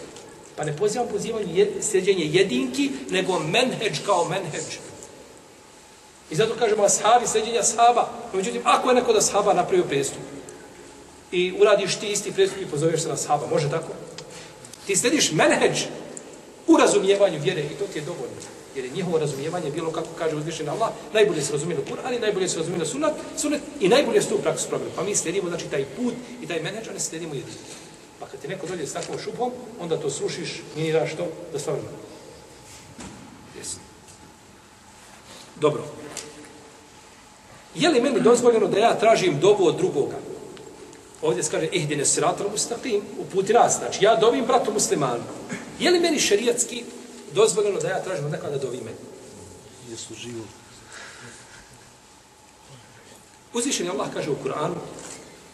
Pa ne pozivam pozivanje je, sređenje jedinki, nego menheđ kao menheđ. I zato kažemo ashabi, sređenja ashaba. Međutim, ako je neko da ashaba napravio prestup i uradiš ti isti prestup i pozoveš se na ashaba, može tako? Ti slediš menheđ u razumijevanju vjere i to ti je dovoljno. Jer je njihovo razumijevanje bilo, kako kaže uzvišen Allah, najbolje se razumijelo Kur'an i najbolje se razumijelo sunat, sunat i najbolje se tu praksu proveli. Pa mi slijedimo znači, taj put i taj menedžer ne slijedimo jedinu. Pa kad ti neko dođe s takvom šupom, onda to slušiš, miniraš to, da stvarno. Jesi. Dobro. Je li meni dozvoljeno da ja tražim dovu od drugoga? Ovdje se kaže, ihdine siratom mustaqim, uputi nas. Znači, ja dovim bratu muslimanu. Je li meni šerijatski dozvoljeno da ja tražim od nekoga da dovi meni. Jesu živo. Uzvišen je Allah kaže u Kur'anu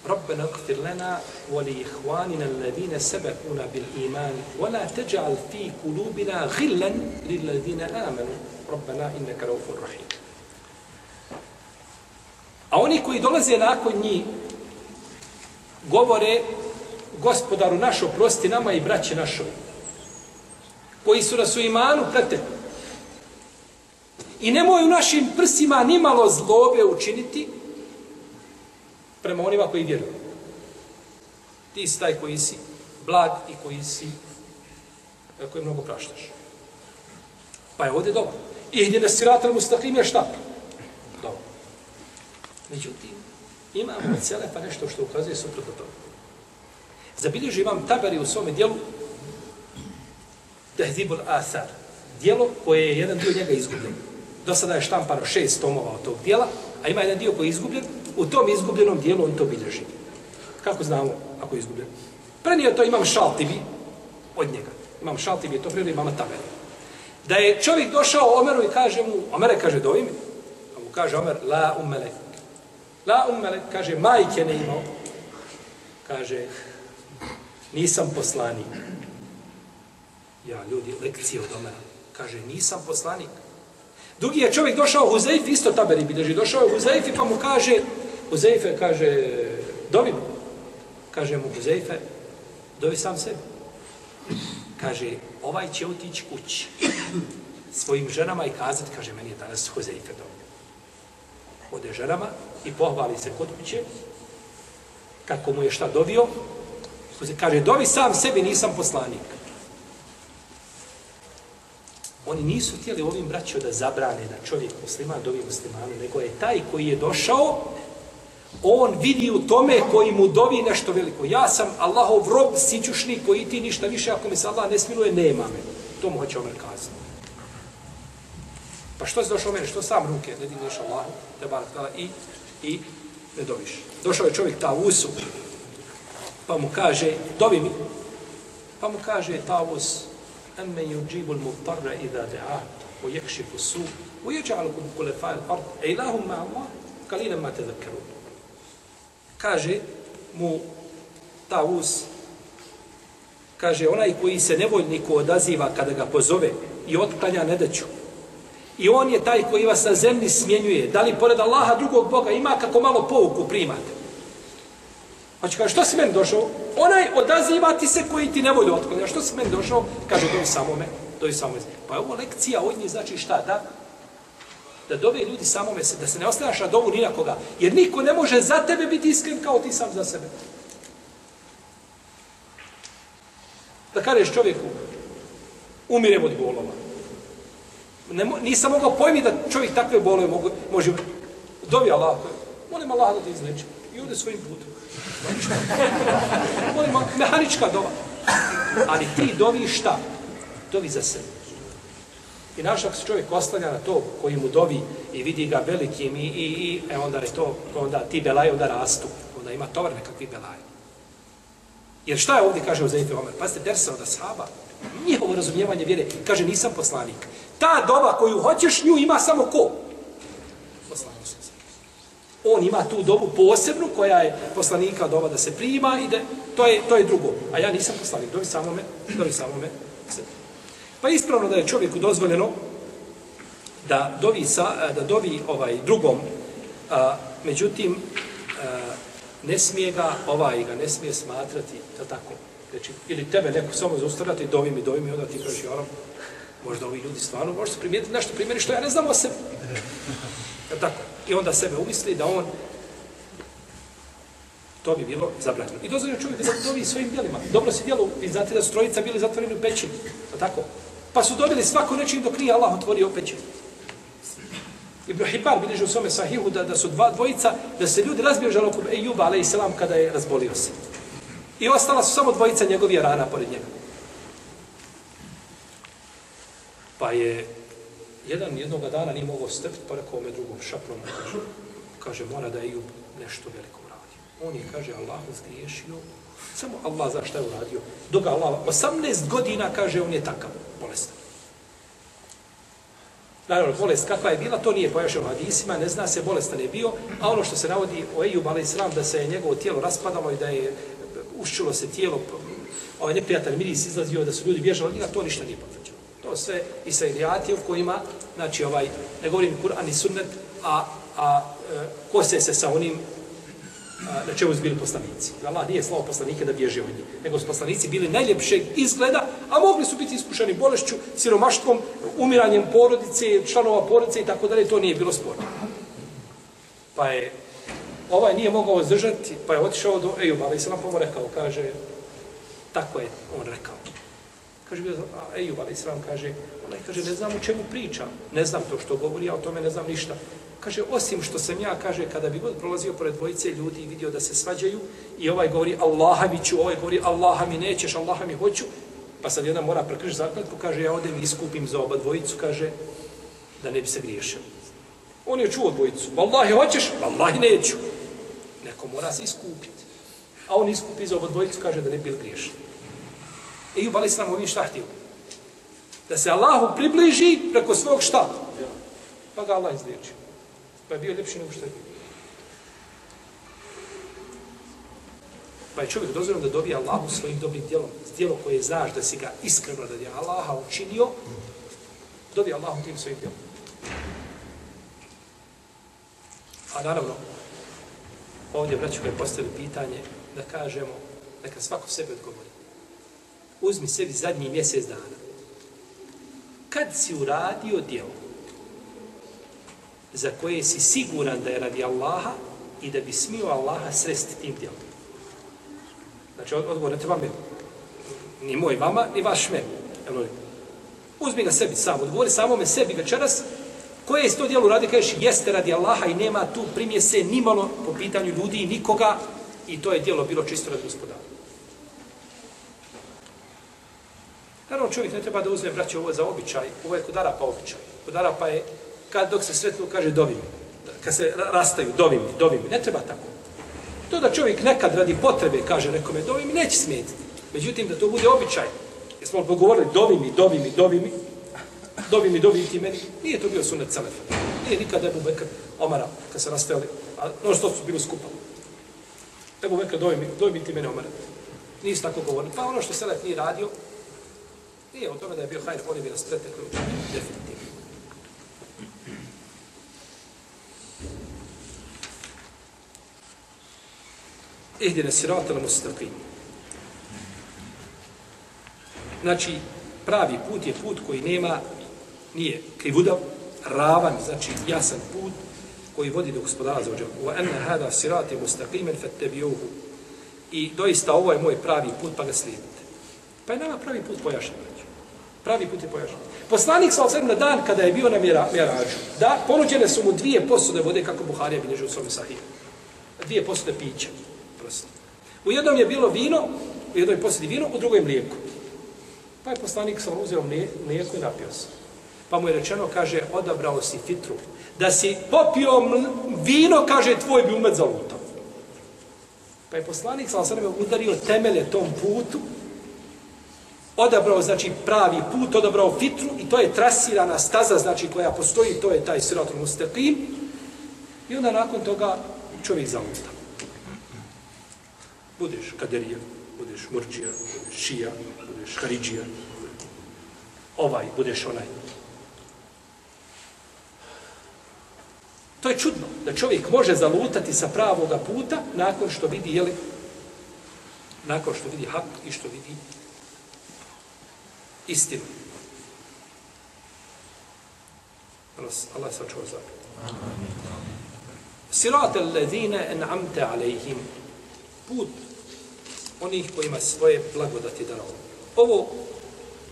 ربنا اغفر لنا ولإخواننا الذين سبقونا بالإيمان ولا تجعل في قلوبنا غلا للذين آمنوا Rabbana inneka raufur rahim. A oni koji dolaze nakon njih, govore, gospodaru naš, oprosti nama i braće našoj, koji su nas u imanu pretekli. I nemoj u našim prsima nimalo zlobe učiniti prema onima koji vjeruju. Ti si taj koji si blag i koji si e, koji mnogo praštaš. Pa je ovdje dobro. I gdje na siratel mustaqim je šta? Dobro. Međutim, imamo od pa nešto što ukazuje suprotno tome. Zabilježi imam tabari u svome dijelu Tehzibul Asar. Dijelo koje je jedan dio njega izgubljen. Do sada je štampano šest tomova od tog dijela, a ima jedan dio koji je izgubljen. U tom izgubljenom dijelu on to bilježi. Kako znamo ako je izgubljen? Prenio to imam Šaltibi od njega. Imam šaltivi, to prenio imama tabari. Da je čovjek došao Omeru i kaže mu, Omere kaže, dovi mi. A mu kaže Omer, la umelek. La umelek, kaže, majke ne imao. Kaže, nisam poslanik. Ja, ljudi, lekcije od Omera. Kaže, nisam poslanik. Drugi je čovjek došao Huzeif, isto taberi bilježi, došao je Huzeif pa mu kaže, Huzeife kaže, dovi mu. Kaže mu Huzeife, dovi sam sebi. Kaže, ovaj će otići kući svojim ženama i kazati, kaže, meni je danas Huzeife dovi. Ode ženama i pohvali se kod kuće, kako mu je šta dovio, kaže, dovi sam sebi, nisam poslanik. Oni nisu htjeli ovim braćo da zabrane da čovjek musliman dovi muslimanu, nego je taj koji je došao, on vidi u tome koji mu dovi nešto veliko. Ja sam Allahov rob, sićušni, koji ti ništa više, ako mi se Allah ne smiluje, nema me. To mu hoće Omer kazati. Pa što si došao mene? Što sam ruke ne digneš Allahu? Te bar i, i ne doviš. Došao je čovjek ta usu, pa mu kaže, dovi mi. Pa mu kaže ta us, أمن يجيب المضطر إذا دعاه ويكشف السوء ويجعلكم خلفاء الأرض إله مع الله قليلا ما تذكرون kaže mu Taus kaže onaj koji se nevoljniku odaziva kada ga pozove i otklanja nedaću i on je taj koji vas na zemlji smjenjuje da li pored Allaha drugog Boga ima kako malo pouku primate Pa će kaže, što si meni došao? Onaj odaziva ti se koji ti ne volju A Što si meni došao? Kaže, dovi samome. samo samome. Pa je ovo lekcija od njih znači šta? Da, da dove ljudi samome se, da se ne ostaneš na dovu ni na koga. Jer niko ne može za tebe biti iskren kao ti sam za sebe. Da kažeš čovjeku, umirem od bolova. Ne, nisam mogao pojmi da čovjek takve bolove mogu, može... Dovi Allah, molim Allah da ti izleči. I ode svojim putom. Molimo, mehanička dova. Ali ti dovi šta? Dovi za sebe. I naš ako se čovjek oslanja na to koji mu dovi i vidi ga velikim i, i, i e onda je to, onda ti belaje onda rastu. Onda ima tovar nekakvi belaje. Jer šta je ovdje, kaže Uzeife Omer? Pazite, dersa od ashaba. Njihovo razumijevanje vjere. Kaže, nisam poslanik. Ta doba koju hoćeš, nju ima samo ko? Poslanik. On ima tu dobu posebnu koja je poslanika doba da se prima i da to je to je drugo. A ja nisam poslanik, dovi samo me, dovi samo me. Pa ispravno da je čovjeku dozvoljeno da dovi sa, da dovi ovaj drugom a, međutim a, ne smije ga ovaj ga ne smije smatrati da tako znači ili tebe neko samo zaustavljati dovi mi dovi mi onda ti kažeš ja možda ovi ljudi stvarno možda primijetiti nešto primjeri što ja ne znam o sebi tako i onda sebe umisli da on to bi bilo zabranjeno. I dozvoljeno čovjek da dovi svojim djelima. Dobro se djelo, vi znate da su trojica bili zatvoreni u pećini. tako? Pa su dobili svako nečim dok nije Allah otvorio pećinu. Ibn Hibbar bilježi u svome sahihu da, da su dva dvojica, da se ljudi razbježali oko Ejuba, ale i selam, kada je razbolio se. I ostala su samo dvojica njegovih rana pored njega. Pa je jedan jednog dana nije mogao strpiti, pa rekao me drugom šaprom, kaže, kaže, mora da je Ejub nešto veliko uradio. On je, kaže, Allah zgriješio, samo Allah za šta je uradio. Dok Allah, 18 godina, kaže, on je takav, bolestan. Naravno, bolest kakva je bila, to nije pojašeno hadisima, ne zna se, bolestan je bio, a ono što se navodi o Ejub, ali sram, da se je njegovo tijelo raspadalo i da je e, uščulo se tijelo, ovaj neprijatelj miris izlazio, da su ljudi bježali od njega, to ništa nije potrebno. To i sve israelijati u kojima, znači ovaj, ne govorim Kur'an i sunnet, a, a e, kose se sa onim a, na čemu su bili poslanici. Allah nije slao poslanike da bježe od njih, nego su poslanici bili najljepšeg izgleda, a mogli su biti iskušani bolešću, siromaštvom, umiranjem porodice, članova porodice i tako dalje, to nije bilo sporno. Pa je ovaj nije mogao zdržati, pa je otišao do Ejuba, ali se nam pomo rekao, kaže, tako je on rekao. Kaže, a Ejub, ali se kaže, onaj kaže, ne znam o čemu pričam, ne znam to što govori, ja o tome ne znam ništa. Kaže, osim što sam ja, kaže, kada bi god prolazio pored dvojice ljudi i vidio da se svađaju, i ovaj govori, Allaha mi ću, ovaj govori, Allaha mi nećeš, Allaha mi hoću, pa sad jedan mora prekriš zakletku, kaže, ja odem i iskupim za oba dvojicu, kaže, da ne bi se griješio. On je čuo dvojicu, Wallahi hoćeš, Wallahi neću. Neko mora se iskupiti. A on iskupi za oba dvojicu, kaže da ne bi bil griješio. Ejub Ali Islam ovim šta htio? Da se Allahu približi preko svog šta? Pa ga Allah izliječio. Pa je bio ljepši nego što je bio. Pa je čovjek dozvoljeno da dobije Allahu svojim dobrim djelom. Djelo koje znaš da si ga iskreno da je Allaha učinio, dobije Allahu tim svojim djelom. A naravno, ovdje braću je postavili pitanje, da kažemo, neka svako sebe odgovori. Uzmi sebi zadnji mjesec dana. Kad si uradio djelo za koje si siguran da je radi Allaha i da bi smio Allaha sresti tim djelom. Znači, odgovor ne treba meni. Ni moj vama, ni vaš meni. Uzmi ga sebi sam, odgovori samome sebi večeras, koje je to djelo radi, kažeš, jeste radi Allaha i nema tu primjese nimalo po pitanju ljudi i nikoga i to je djelo bilo čisto radi gospodara. Naravno, čovjek ne treba da uzme, braće, ovo za običaj, ovo je kod Arapa običaj. Kod Arapa je, kad dok se sretnu, kaže, dovi mi. Kad se rastaju, dovi mi, dovi mi. Ne treba tako. To da čovjek nekad radi potrebe, kaže nekome, dovi mi, neće smetiti. Međutim, da to bude običaj. Jesmo li pogovorili, dovi mi, dovi mi, dovi mi, dovi mi, dovi ti meni. Nije to bio sunet Selefa. Nije nikada Ebu Bekr Omara, kad se rastajali, a no što su bili skupa. Ebu Bekr, dovi mi, dovi mi ti mene Omara. Nisi tako govorili. Pa ono što Selef nije radio, nije o tome da je bio hajr, oni bi nas pretekli definitivno. Ihdine sirata mustaqim. Znači, pravi put je put koji nema, nije krivudav, ravan, znači jasan put koji vodi do gospodara za ođe. Wa anna hada sirati mustaqimen fattabi'uhu. I doista ovo je moj pravi put, pa ga slijedite. Pa je nama pravi put pojašnjen. Pravi put je pojašnjen. Poslanik sa na dan kada je bio na mjerađu, da ponuđene su mu dvije posude vode kako Buharija bilježi u svome sahiju. Dvije posude pića. Prosto. U jednom je bilo vino, u jednoj posudi vino, u drugoj mlijeko. Pa je poslanik sa uzeo mlijeko i napio se. Pa mu je rečeno, kaže, odabrao si fitru. Da si popio vino, kaže, tvoj bi umet zalutao. Pa je poslanik sa sam udario temelje tom putu, odabrao, znači, pravi put, odabrao fitru i to je trasirana staza, znači, koja postoji, to je taj siratul mustaqim. I onda nakon toga čovjek zaluta. Budeš kaderija, budeš murčija, budeš šija, budeš haridžija, ovaj, budeš onaj. To je čudno, da čovjek može zalutati sa pravoga puta nakon što vidi, jeli, nakon što vidi hak i što vidi istinu. Allah sačuva zapravo. Sirat al-ledine en'amte alejhim. Put onih kojima svoje blagodati darao. Ovo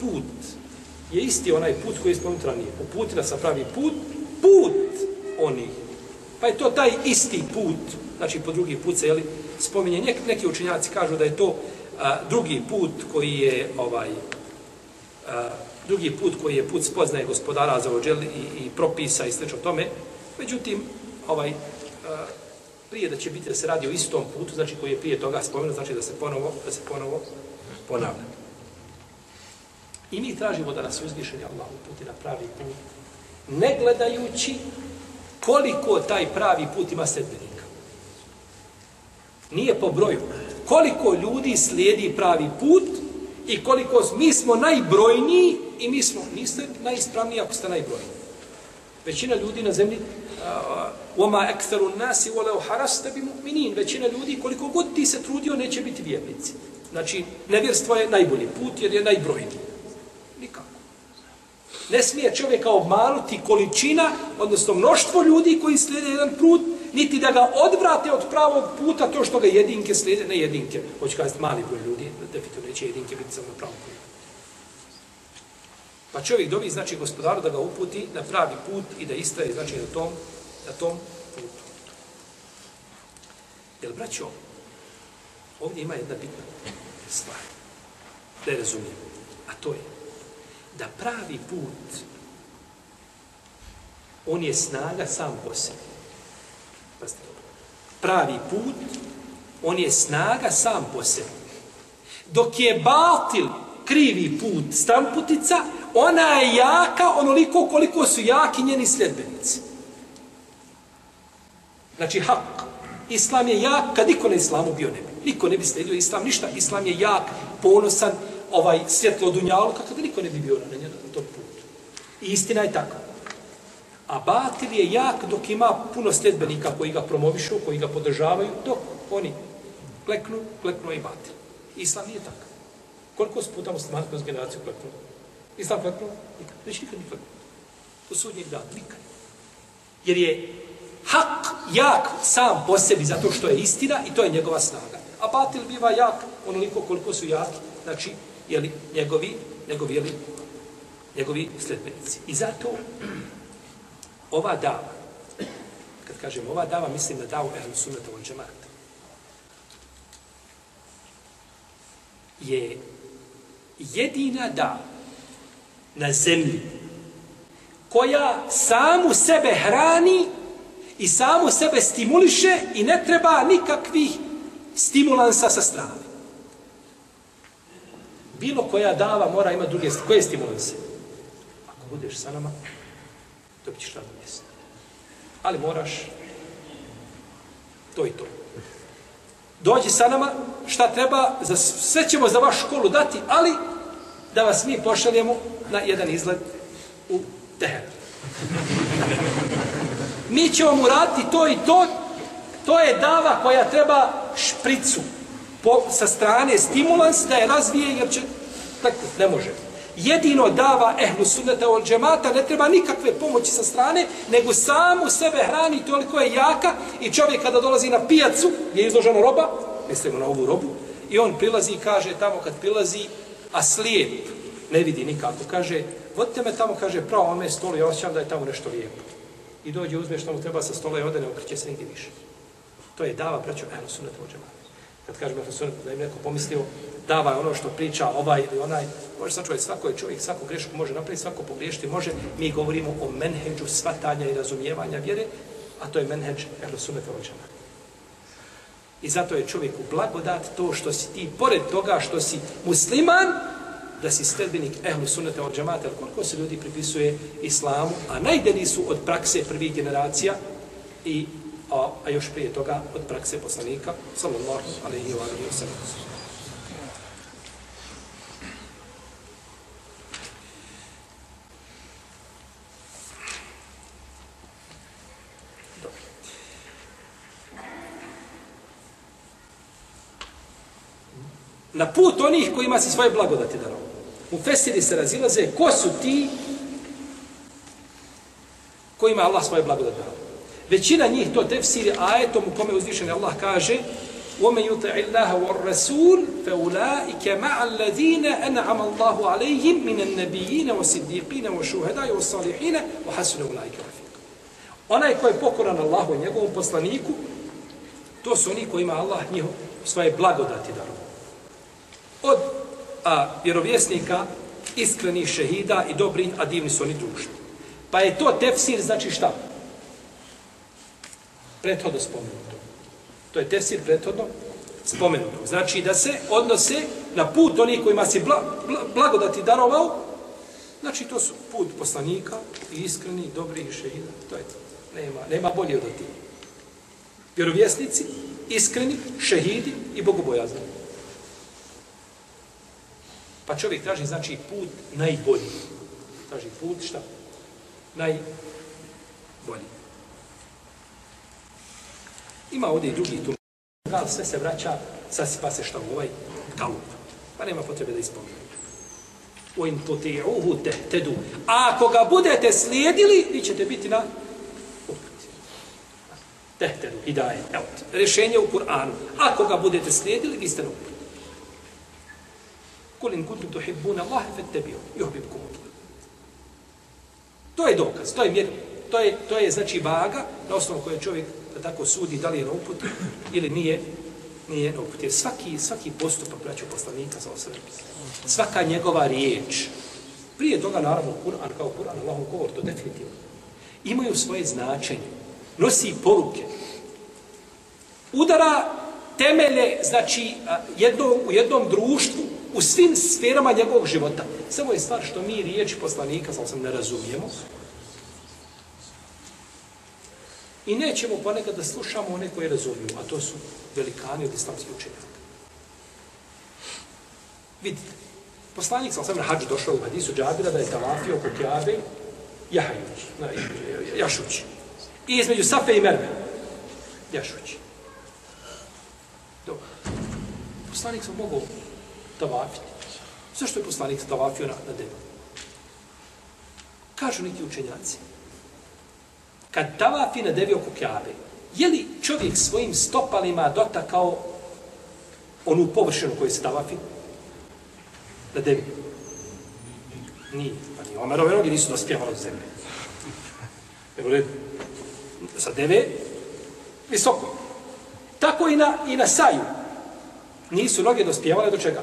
put je isti onaj put koji je spomenut ranije. Uputila sa pravi put, put onih. Pa je to taj isti put, znači po drugi put se, jeli, spominje, neki, neki učenjaci kažu da je to a, drugi put koji je ovaj a, drugi put koji je put spoznaje gospodara za ođel i, i propisa i slično tome. Međutim, ovaj, a, prije da će biti da se radi o istom putu, znači koji je prije toga spomenut, znači da se ponovo, da se ponovo ponavlja. I mi tražimo da nas uzvišenje Allah uputi na pravi put, ne gledajući koliko taj pravi put ima sedbenika. Nije po broju. Koliko ljudi slijedi pravi put i koliko mi smo najbrojniji i mi smo, niste najispravniji ako ste najbrojni. Većina ljudi na zemlji وَمَا أَكْثَرُ النَّاسِ وَلَوْ حَرَسْتَ بِمُؤْمِنِينَ Većina ljudi, koliko god ti se trudio, neće biti vjernici. Znači, nevjerstvo je najbolji put jer je najbrojniji. Nikako. Ne smije čovjeka obmanuti količina, odnosno mnoštvo ljudi koji slijede jedan put, niti da ga odvrate od pravog puta to što ga jedinke slijede, ne jedinke, hoće kazati mali broj ljudi, definitivno neće jedinke biti samo pravo puta. Pa čovjek dobi, znači, gospodaru da ga uputi na pravi put i da istraje, znači, na tom, na tom putu. Jel, braćo, ovdje ima jedna bitna stvar, da je razumijem, a to je da pravi put, on je snaga sam po sebi. Pazite. Pravi put, on je snaga sam po sebi. Dok je batil krivi put stamputica, ona je jaka onoliko koliko su jaki njeni sljedbenici. Znači, hak. Islam je jak kad niko na islamu bio ne bi. Niko ne bi sledio islam, ništa. Islam je jak, ponosan, ovaj svjetlo dunjalu, kako da niko ne bi bio na njenu na tom putu. I istina je tako. A batil je jak dok ima puno sljedbenika koji ga promovišu, koji ga podržavaju, dok oni kleknu, kleknu i batil. Islam nije tako. Koliko su puta muslimani kroz generaciju kleknu? Islam kleknu? Nikad. Neće nikad ni kleknu. To su njih dan, nikad. Jer je hak jak sam po sebi zato što je istina i to je njegova snaga. A batil biva jak onoliko koliko su jaki, znači, jeli, njegovi, njegovi, jeli, njegovi sledbenici. I zato ova dava, kad kažem ova dava, mislim na davu Ehlu Sunnata od džemata, je jedina dava na zemlji koja samu sebe hrani i samu sebe stimuliše i ne treba nikakvih stimulansa sa strane. Bilo koja dava mora ima druge koje stimulanse. Ako budeš sa nama, dobit ćeš radno mjesto. Ali moraš to i to. Dođi sa nama, šta treba, za, sve ćemo za vašu školu dati, ali da vas mi pošaljemo na jedan izgled u Teheran. Mi ćemo mu raditi to i to, to je dava koja treba špricu po, sa strane stimulans da je razvije jer će tako ne može jedino dava ehlu sunneta od džemata ne treba nikakve pomoći sa strane nego samu sebe hrani toliko je jaka i čovjek kada dolazi na pijacu gdje je izložena roba mislimo na ovu robu i on prilazi i kaže tamo kad prilazi a slijep ne vidi nikako. Kaže vodite me tamo kaže pravo ome stolu ja osjećam da je tamo nešto lijepo. I dođe uzme što mu treba sa stola i ode ne okreće se nigdje više. To je dava braćo ehlu sunneta od džemata kad kažemo Efesunet, da im neko pomislio, davaj ono što priča ovaj ili onaj, može sačuvati svako je čovjek, svako grešku može napraviti, svako pogriješiti može. Mi govorimo o menheđu svatanja i razumijevanja vjere, a to je menheđ Efesunet ovođena. I zato je čovjeku blagodat to što si ti, pored toga što si musliman, da si sledbenik ehlu sunnete od džamata, jer koliko se ljudi pripisuje islamu, a najdeni su od prakse prvih generacija i a, a još prije toga od prakse poslanika, sallallahu alaihi wa alaihi wa sallam. Na put onih kojima se svoje blagodati daro. U fesiri se razilaze ko su ti kojima Allah svoje blagodati daro. Većina njih to tefsiri ajetom u kome uzvišen Allah kaže وَمَنْ يُطَعِ اللَّهَ وَالرَّسُولِ فَأُولَٰئِكَ مَعَ الَّذِينَ أَنْعَمَ اللَّهُ عَلَيْهِمْ مِنَ النَّبِيِّينَ وَصِدِّيقِينَ وَشُهَدَاءِ وَالصَّالِحِينَ وَحَسُنَ أُولَٰئِكَ رَفِيقًا Onaj ko je pokoran Allahu i njegovom poslaniku, to su oni kojima Allah njihov svoje blagodati darovao. Od a, vjerovjesnika, iskrenih šehida i dobrih, a divni su oni društvo. Pa je to tefsir, znači šta? Prethodno spomenuto. To je tefsir prethodno spomenuto. Znači da se odnose na put onih kojima se bla, bla, blagodati darovao, znači to su put poslanika, i iskreni, dobri i šehida. To je to. Nema, nema bolje od ti. Vjerovjesnici, iskreni, šehidi i bogobojazni. Pa čovjek traži, znači, put najbolji. traži put, šta? Najbolji. Ima ovdje i drugi tu. Gal sve se vraća, sasipa se šta u ovaj kalup. Pa nema potrebe da ispomenu. O in tuti'uhu tehtedu. A ako ga budete slijedili, vi ćete biti na uputi. Tehtedu, hidaje. Evo, rješenje u Kur'anu. Ako ga budete slijedili, vi ste na uputi. Kul in kuntum tuhibbuna Allah fattabi'u yuhibbukum Allah. To je dokaz, to je mjer, to je to je znači vaga na osnovu koje čovjek da tako sudi da li je na uputi ili nije nije na uputi. Jer svaki, svaki postupak braću poslanika za osvrame, svaka njegova riječ, prije toga naravno Kur'an kao Kur'an, Allahom govor, to definitivno, imaju svoje značenje, nosi poruke, udara temelje, znači, jedno, u jednom društvu, u svim sferama njegovog života. Samo je stvar što mi riječi poslanika, sam sam ne razumijemo, I nećemo ponekad da slušamo one koje razumiju, a to su velikani od islamskih učenjaka. Vidite, poslanik sam sam na hađu došao u hadisu džabira da je tavafio oko kjabe jahajući, jašući. I između Safe i Merve, jašući. Dobro. Poslanik sam mogao tavafiti. Zašto je poslanik tavafio na, na debu? Kažu neki učenjaci, kad tavafi na devi oko Kjabe, je li čovjek svojim stopalima dotakao onu površinu koju se tavafi? Na devi. Nije. Pa nije. Omerove noge nisu dospjevali od zemlje. Nego li, sa deve, visoko. Tako i na, i na saju. Nisu noge dospjevale do čega?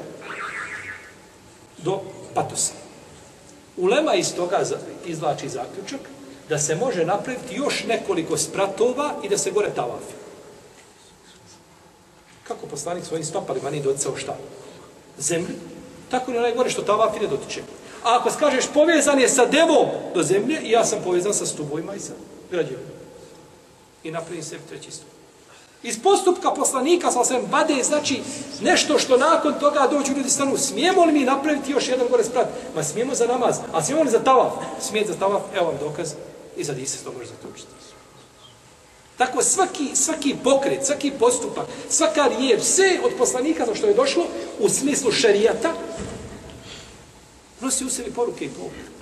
Do patosa. Ulema iz toga izvlači zaključak da se može napraviti još nekoliko spratova i da se gore tavafi. Kako poslanik svojim stopalima nije doticao šta? Zemlju. Tako ni onaj gore što tavafi ne dotiče. A ako skažeš povezan je sa devom do zemlje, i ja sam povezan sa stubojima i sa građevom. I napravim sebi treći stup. Iz postupka poslanika sa osvijem vade, znači nešto što nakon toga dođu ljudi stanu, smijemo li mi napraviti još jedan gore sprat? Ma smijemo za namaz, a smijemo li za tavaf? Smijet za tavaf, evo vam dokaz, I sad se to može zaključiti. Tako svaki, svaki pokret, svaki postupak, svaka riječ, sve od poslanika za što je došlo u smislu šerijata, nosi u sebi poruke i poruke.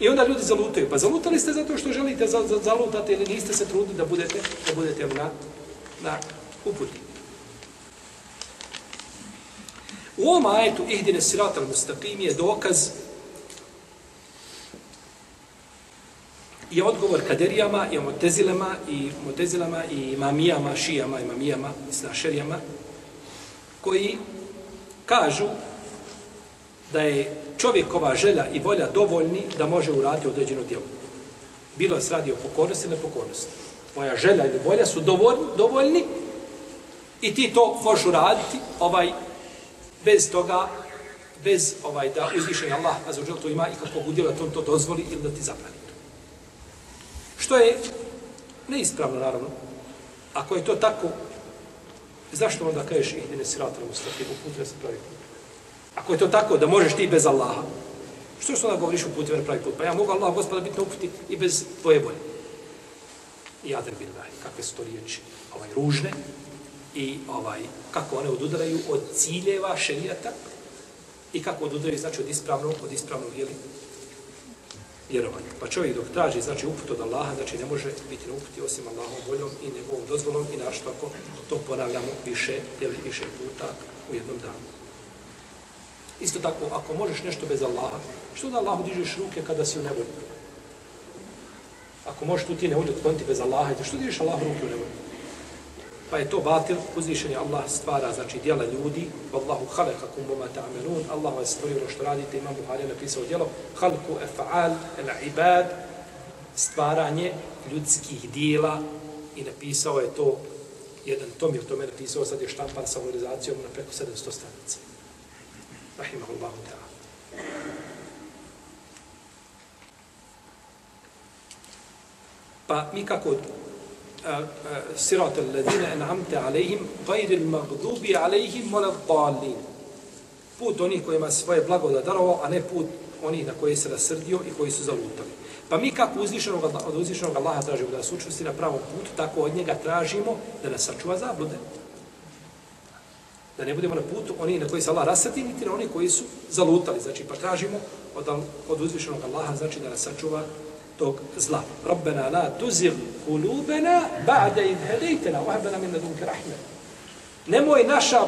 I onda ljudi zalutaju. Pa zalutali ste zato što želite za, za, zalutati ili niste se trudili da budete, da budete na, na uputi. U ovom ajetu ihdine al mustaqim je dokaz je odgovor kaderijama i motezilama i motezilama i imamijama, šijama imamijama, snašerijama koji kažu da je čovjekova želja i volja dovoljni da može uraditi određeno djelo. Bilo se radi o pokornosti ili nepokornosti. Tvoja želja ili volja su dovoljni, dovoljni i ti to možeš uraditi ovaj, bez toga, bez ovaj da uzvišeni Allah, a to ima i kako udjela to, to dozvoli ili da ti zabrani. Što je neispravno, naravno. Ako je to tako, zašto onda kažeš ih ne sirata uputio se pravi put? Ako je to tako, da možeš ti bez Allaha, što što onda govoriš u na pravi put? Pa ja mogu Allah, gospoda, biti na uputi i bez tvoje volje. I adem billah, kakve su to riječi, ovaj, ružne, i ovaj, kako one odudaraju od ciljeva šerijata i kako odudaraju, znači, od ispravnog, od ispravnog, jeli, vjerovanju. Pa čovjek dok traži, znači uput od Allaha, znači ne može biti na uputi osim Allahom voljom i njegovom dozvolom i našto ako to ponavljamo više ili više puta u jednom danu. Isto tako, ako možeš nešto bez Allaha, što da Allahu dižeš ruke kada si u nevolji? Ako možeš tu ti nevolju otkloniti bez Allaha, što dižeš Allahu ruke u nevolji? Pa je to batil, uzvišen je Allah stvara, znači dijela ljudi, Allahu khalaqakum wa ma ta'malun, Allah vas stvorio ono što radite, Imam Buhari napisao djelo, khalku efa'al, el ibad, stvaranje ljudskih dijela. I napisao je to jedan tom je to me napisao, sad je štampan sa valorizacijom na preko 700 stranica. Rahimahullahu ta'ala. Pa mi kako sirat alladine en'amte alejhim gajril magdubi alejhim mola dalin. Put onih kojima svoje blago darovao, a ne put oni na koje se rasrdio i koji su zalutali. Pa mi kako uzvišenog, od uzvišenog Allaha tražimo da nas učvrsti na pravom putu, tako od njega tražimo da nas sačuva zablude. Da ne budemo na putu oni na koji se Allah rasrdi, niti na oni koji su zalutali. Znači, pa tražimo od, od uzvišenog Allaha, znači da nas sačuva tog zla. Rabbena la tuzir kulubena ba'da id hedejtena, wahbena min ladunke rahme. Nemoj naša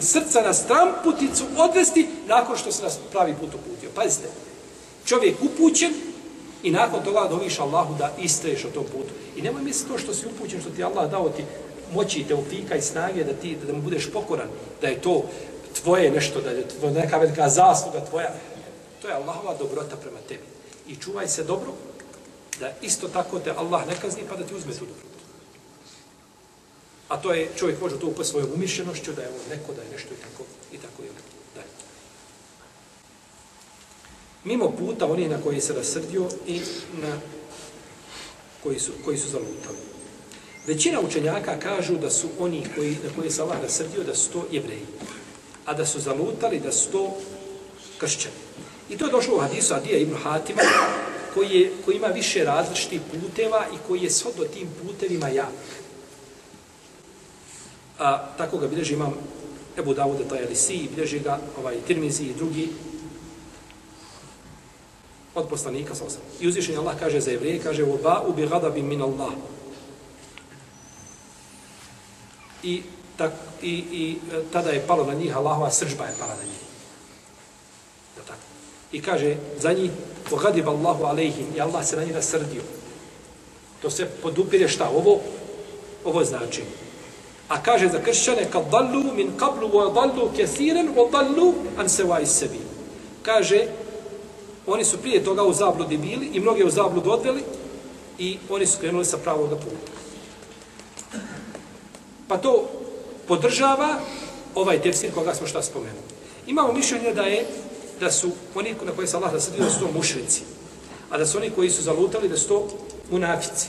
srca na stramputicu odvesti nakon što se nas pravi put uputio. Pazite, čovjek upućen i nakon toga doviš Allahu da istreješ o tom putu. I nemoj misliti to što si upućen, što ti Allah dao ti moći i te upika i snage da ti da mu budeš pokoran, da je to tvoje nešto, da je to neka velika zasluga tvoja. To je Allahova dobrota prema tebi. I čuvaj se dobro, da isto tako te Allah ne kazni pa da ti uzme tu dobrotu. A to je, čovjek može to upati svojom umišljenošću, da je on neko, da je nešto i tako, i tako je dalje. Mimo puta oni na koji se rasrdio i na koji su, koji su zalutali. Većina učenjaka kažu da su oni koji, na koji se Allah rasrdio, da su to jevreji. A da su zalutali, da su to kršćani. I to je došlo u hadisu Adija ibn Hatima, koji, je, koji ima više različitih puteva i koji je sod do tim putevima jak. A, tako ga bilježi imam Ebu Davude Tajalisi i bilježi ga ovaj, Tirmizi i drugi od poslanika sa osam. I uzvišenje Allah kaže za jevrije, kaže Oba ubi bi min Allah. I, tak, i, i e, tada je palo na njih Allahova sržba je pala na njih. Da tako. I kaže za njih وَغَدِبَ اللَّهُ عَلَيْهِمْ i Allah se na njih nasrdio. To se podupire šta? Ovo, ovo znači. A kaže za kršćane kad dallu min qablu wa dallu kesiren wa dallu an sewa sebi. Kaže oni su prije toga u zabludi bili i mnoge u zabludu odveli i oni su krenuli sa pravog puta. Pa to podržava ovaj tefsir koga smo šta spomenuli. Imamo mišljenje da je da su oni na koje se Allah nasredio da su to mušrici, a da su oni koji su zalutali da su to munafici.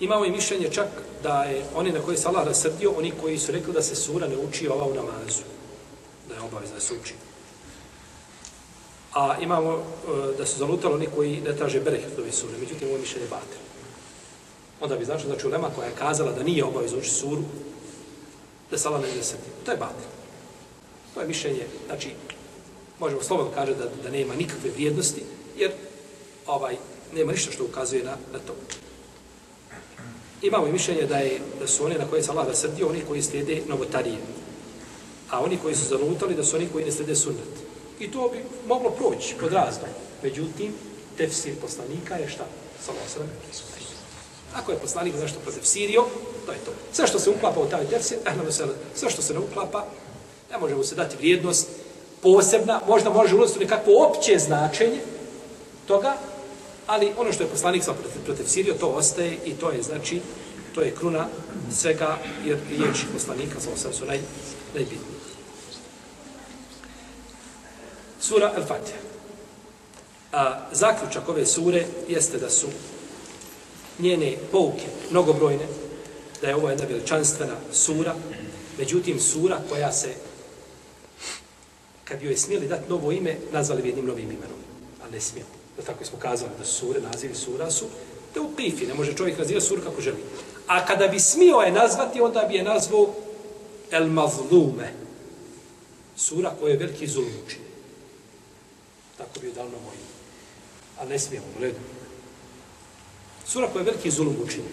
Imamo i mišljenje čak da je oni na koje se Allah rasrdio, oni koji su rekli da se sura ne uči ova u namazu. Da je obavezno da se uči. A imamo e, da su zalutali oni koji ne traže bereket ove sure. Međutim, ovo je mišljenje batir. Onda bi značilo, znači, ulema koja je kazala da nije obavezno uči suru, da se Allah ne rasrdio. To je batir. To je mišljenje, znači, možemo slobodno kaže da, da nema nikakve vrijednosti, jer ovaj nema ništa što ukazuje na, na to. Imamo i mišljenje da, je, da su oni na koje se Allah rasrdio, oni koji slijede novotarije. A oni koji su zanutali da su oni koji ne slijede sunnet. I to bi moglo proći pod razno. Međutim, tefsir poslanika je šta? Samo osram. Ako je poslanik zašto protefsirio, to je to. Sve što se uklapa u taj tefsir, eh, sve što se ne uklapa, ne može mu se dati vrijednost posebna, možda može ulaziti u nekakvo opće značenje toga, ali ono što je poslanik sam protefsirio, to ostaje i to je, znači, to je kruna svega, jer riječi poslanika sa osam su naj, najbitniji. Sura Al-Fatiha. A zaključak ove sure jeste da su njene pouke mnogobrojne, da je ovo jedna veličanstvena sura, međutim sura koja se, kad bi joj smijeli dati novo ime, nazvali bi jednim novim imenom, ali ne smijemo. Da tako smo kazali da su sure, nazivi sura su, da u pifi, ne može čovjek nazivati suru kako želi. A kada bi smio je nazvati, onda bi je nazvao El Mazlume, sura koja je veliki zulum. Tako bi je dal novo ime. Ali ne smijemo, u redu. Sura koja je veliki zulum učini.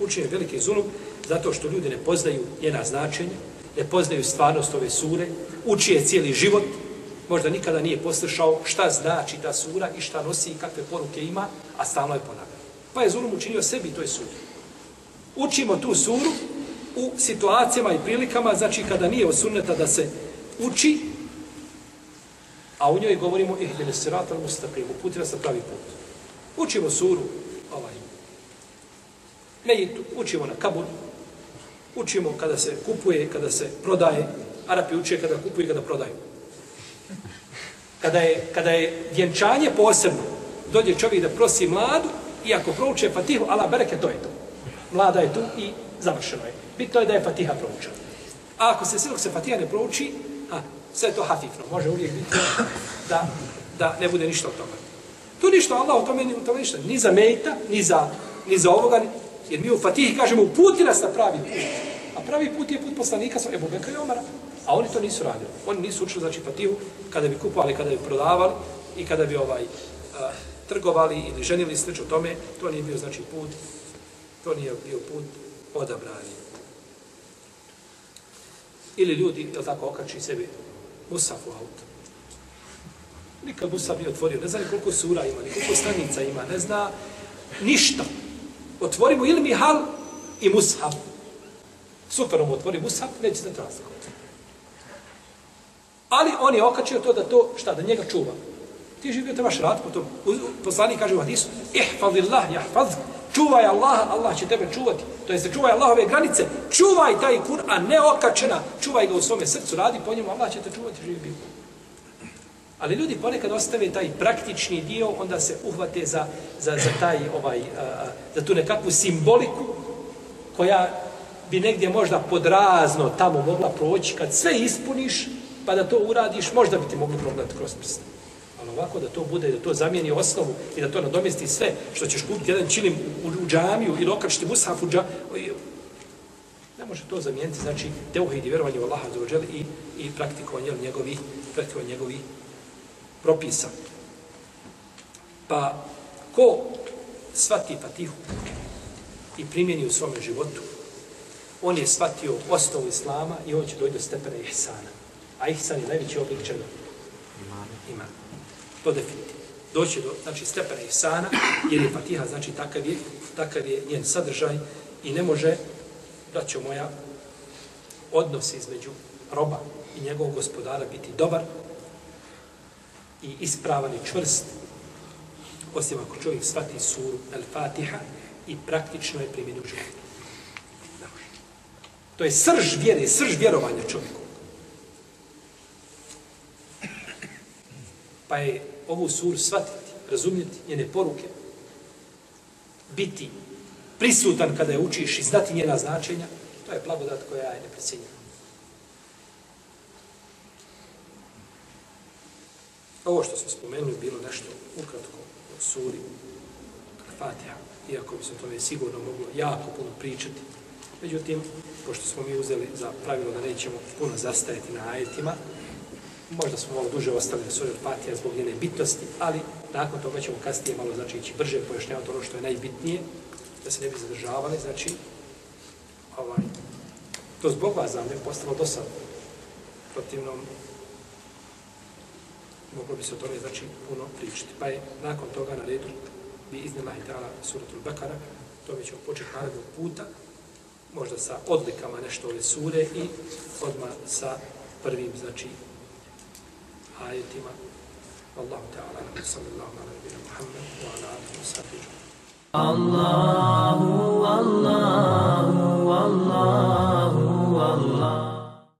Učini veliki zulum zato što ljudi ne poznaju njena značenja, ne poznaju stvarnost ove sure, uči je cijeli život, možda nikada nije poslušao šta znači ta sura i šta nosi i kakve poruke ima, a stalno je ponavljao. Pa je zulum učinio sebi toj suri. Učimo tu suru u situacijama i prilikama, znači kada nije od da se uči, a u njoj govorimo ihdine sirata mustaqim, uputi nas na pravi put. Učimo suru, ovaj, Mejitu, učimo na kabur, učimo kada se kupuje, kada se prodaje, Arapi uče kada kupuju i kada prodaju. Kada je, kada je vjenčanje posebno, dođe čovjek da prosi mladu, i ako prouče Fatihu, ala bereke, to je to. Mlada je tu i završeno je. Bitno je da je Fatiha proučena. A ako se silog se Fatiha ne prouči, a, Sve to hafifno. Može uvijek biti da, da ne bude ništa od toga. Tu ništa, Allah o tome, u tome ništa. Ni za mejta, ni za, ni za ovoga. Jer mi u Fatihi kažemo, uputi nas na pravi put. A pravi put je put poslanika sa Ebu Bekra i Omara. A oni to nisu radili. Oni nisu učili, znači, Fatihu kada bi kupovali, kada bi prodavali i kada bi ovaj, a, trgovali ili ženili slič o tome. To nije bio, znači, put. To nije bio put odabrani. Ili ljudi, je tako, okači sebi Musaf u auto. Nikad Musaf nije otvorio, ne zna ni koliko sura ima, ni koliko stranica ima, ne zna ništa. Otvori mu ili Mihal i Musaf. Super mu otvori Musaf, neće se razliku. Ali on je okačio to da to, šta, da njega čuva. Ti živio trebaš rad po tom. Poslanik kaže u hadisu, ihfazillah, jahfaz, čuvaj Allaha, Allah će tebe čuvati. To jest, čuvaj Allahove granice, čuvaj taj Kur'an, ne okačena, čuvaj ga u svome srcu, radi po njemu, Allah će te čuvati, živi bio. Ali ljudi ponekad ostave taj praktični dio, onda se uhvate za, za, za taj, ovaj, a, za tu nekakvu simboliku, koja bi negdje možda podrazno tamo mogla proći, kad sve ispuniš, pa da to uradiš, možda bi ti moglo progledati kroz prst. Ali ovako da to bude, da to zamijeni osnovu i da to nadomesti sve što ćeš kupiti jedan čilim u, u džamiju ili okačiti mushaf u džamiju, ne može to zamijeniti, znači, teuhid i vjerovanje u Allaha za i, i praktikovanje njegovih, praktikovanje njegovih propisa. Pa, ko svati Fatihu i primjeni u svome životu, on je shvatio osnovu Islama i on će doći do stepena ihsana. A ihsan je najveći oblik čega? Iman. To definitivno. Doći do znači, stepena ihsana, jer je Fatiha, znači, takav je, takav je njen sadržaj i ne može, braćo moja, odnos između roba i njegovog gospodara biti dobar i ispravan i čvrst, osim ako čovjek shvati suru Al-Fatiha i praktično je primjeni u životu. To je srž vjere, srž vjerovanja čovjeku. Pa je ovu suru shvatiti, razumjeti njene poruke, biti prisutan kada je učiš i znati njena značenja, to je blagodat koja je neprecenjena. Ovo što smo spomenuli bilo nešto ukratko o suri Fatiha, iako bi se tome sigurno moglo jako puno pričati. Međutim, pošto smo mi uzeli za pravilo da nećemo puno zastajati na ajetima, možda smo malo duže ostali na suri Fatija zbog njene bitnosti, ali nakon toga ćemo kasnije malo znači ići brže pojašnjavati ono što je najbitnije, da se ne bi zadržavali, znači ovaj, to zbog vas znam je postalo dosadno. Protivno, moglo bi se o tome znači puno pričati. Pa je nakon toga na redu bi iznila i dala suratul Bekara, to mi ćemo početi narednog puta, možda sa odlikama nešto ove sure i odmah sa prvim, znači, ayetima. Allahu Teala sallallahu aleyhi ve Muhammed ve ala alihi ve sahbihi. Allahu Allahu Allahu Allahu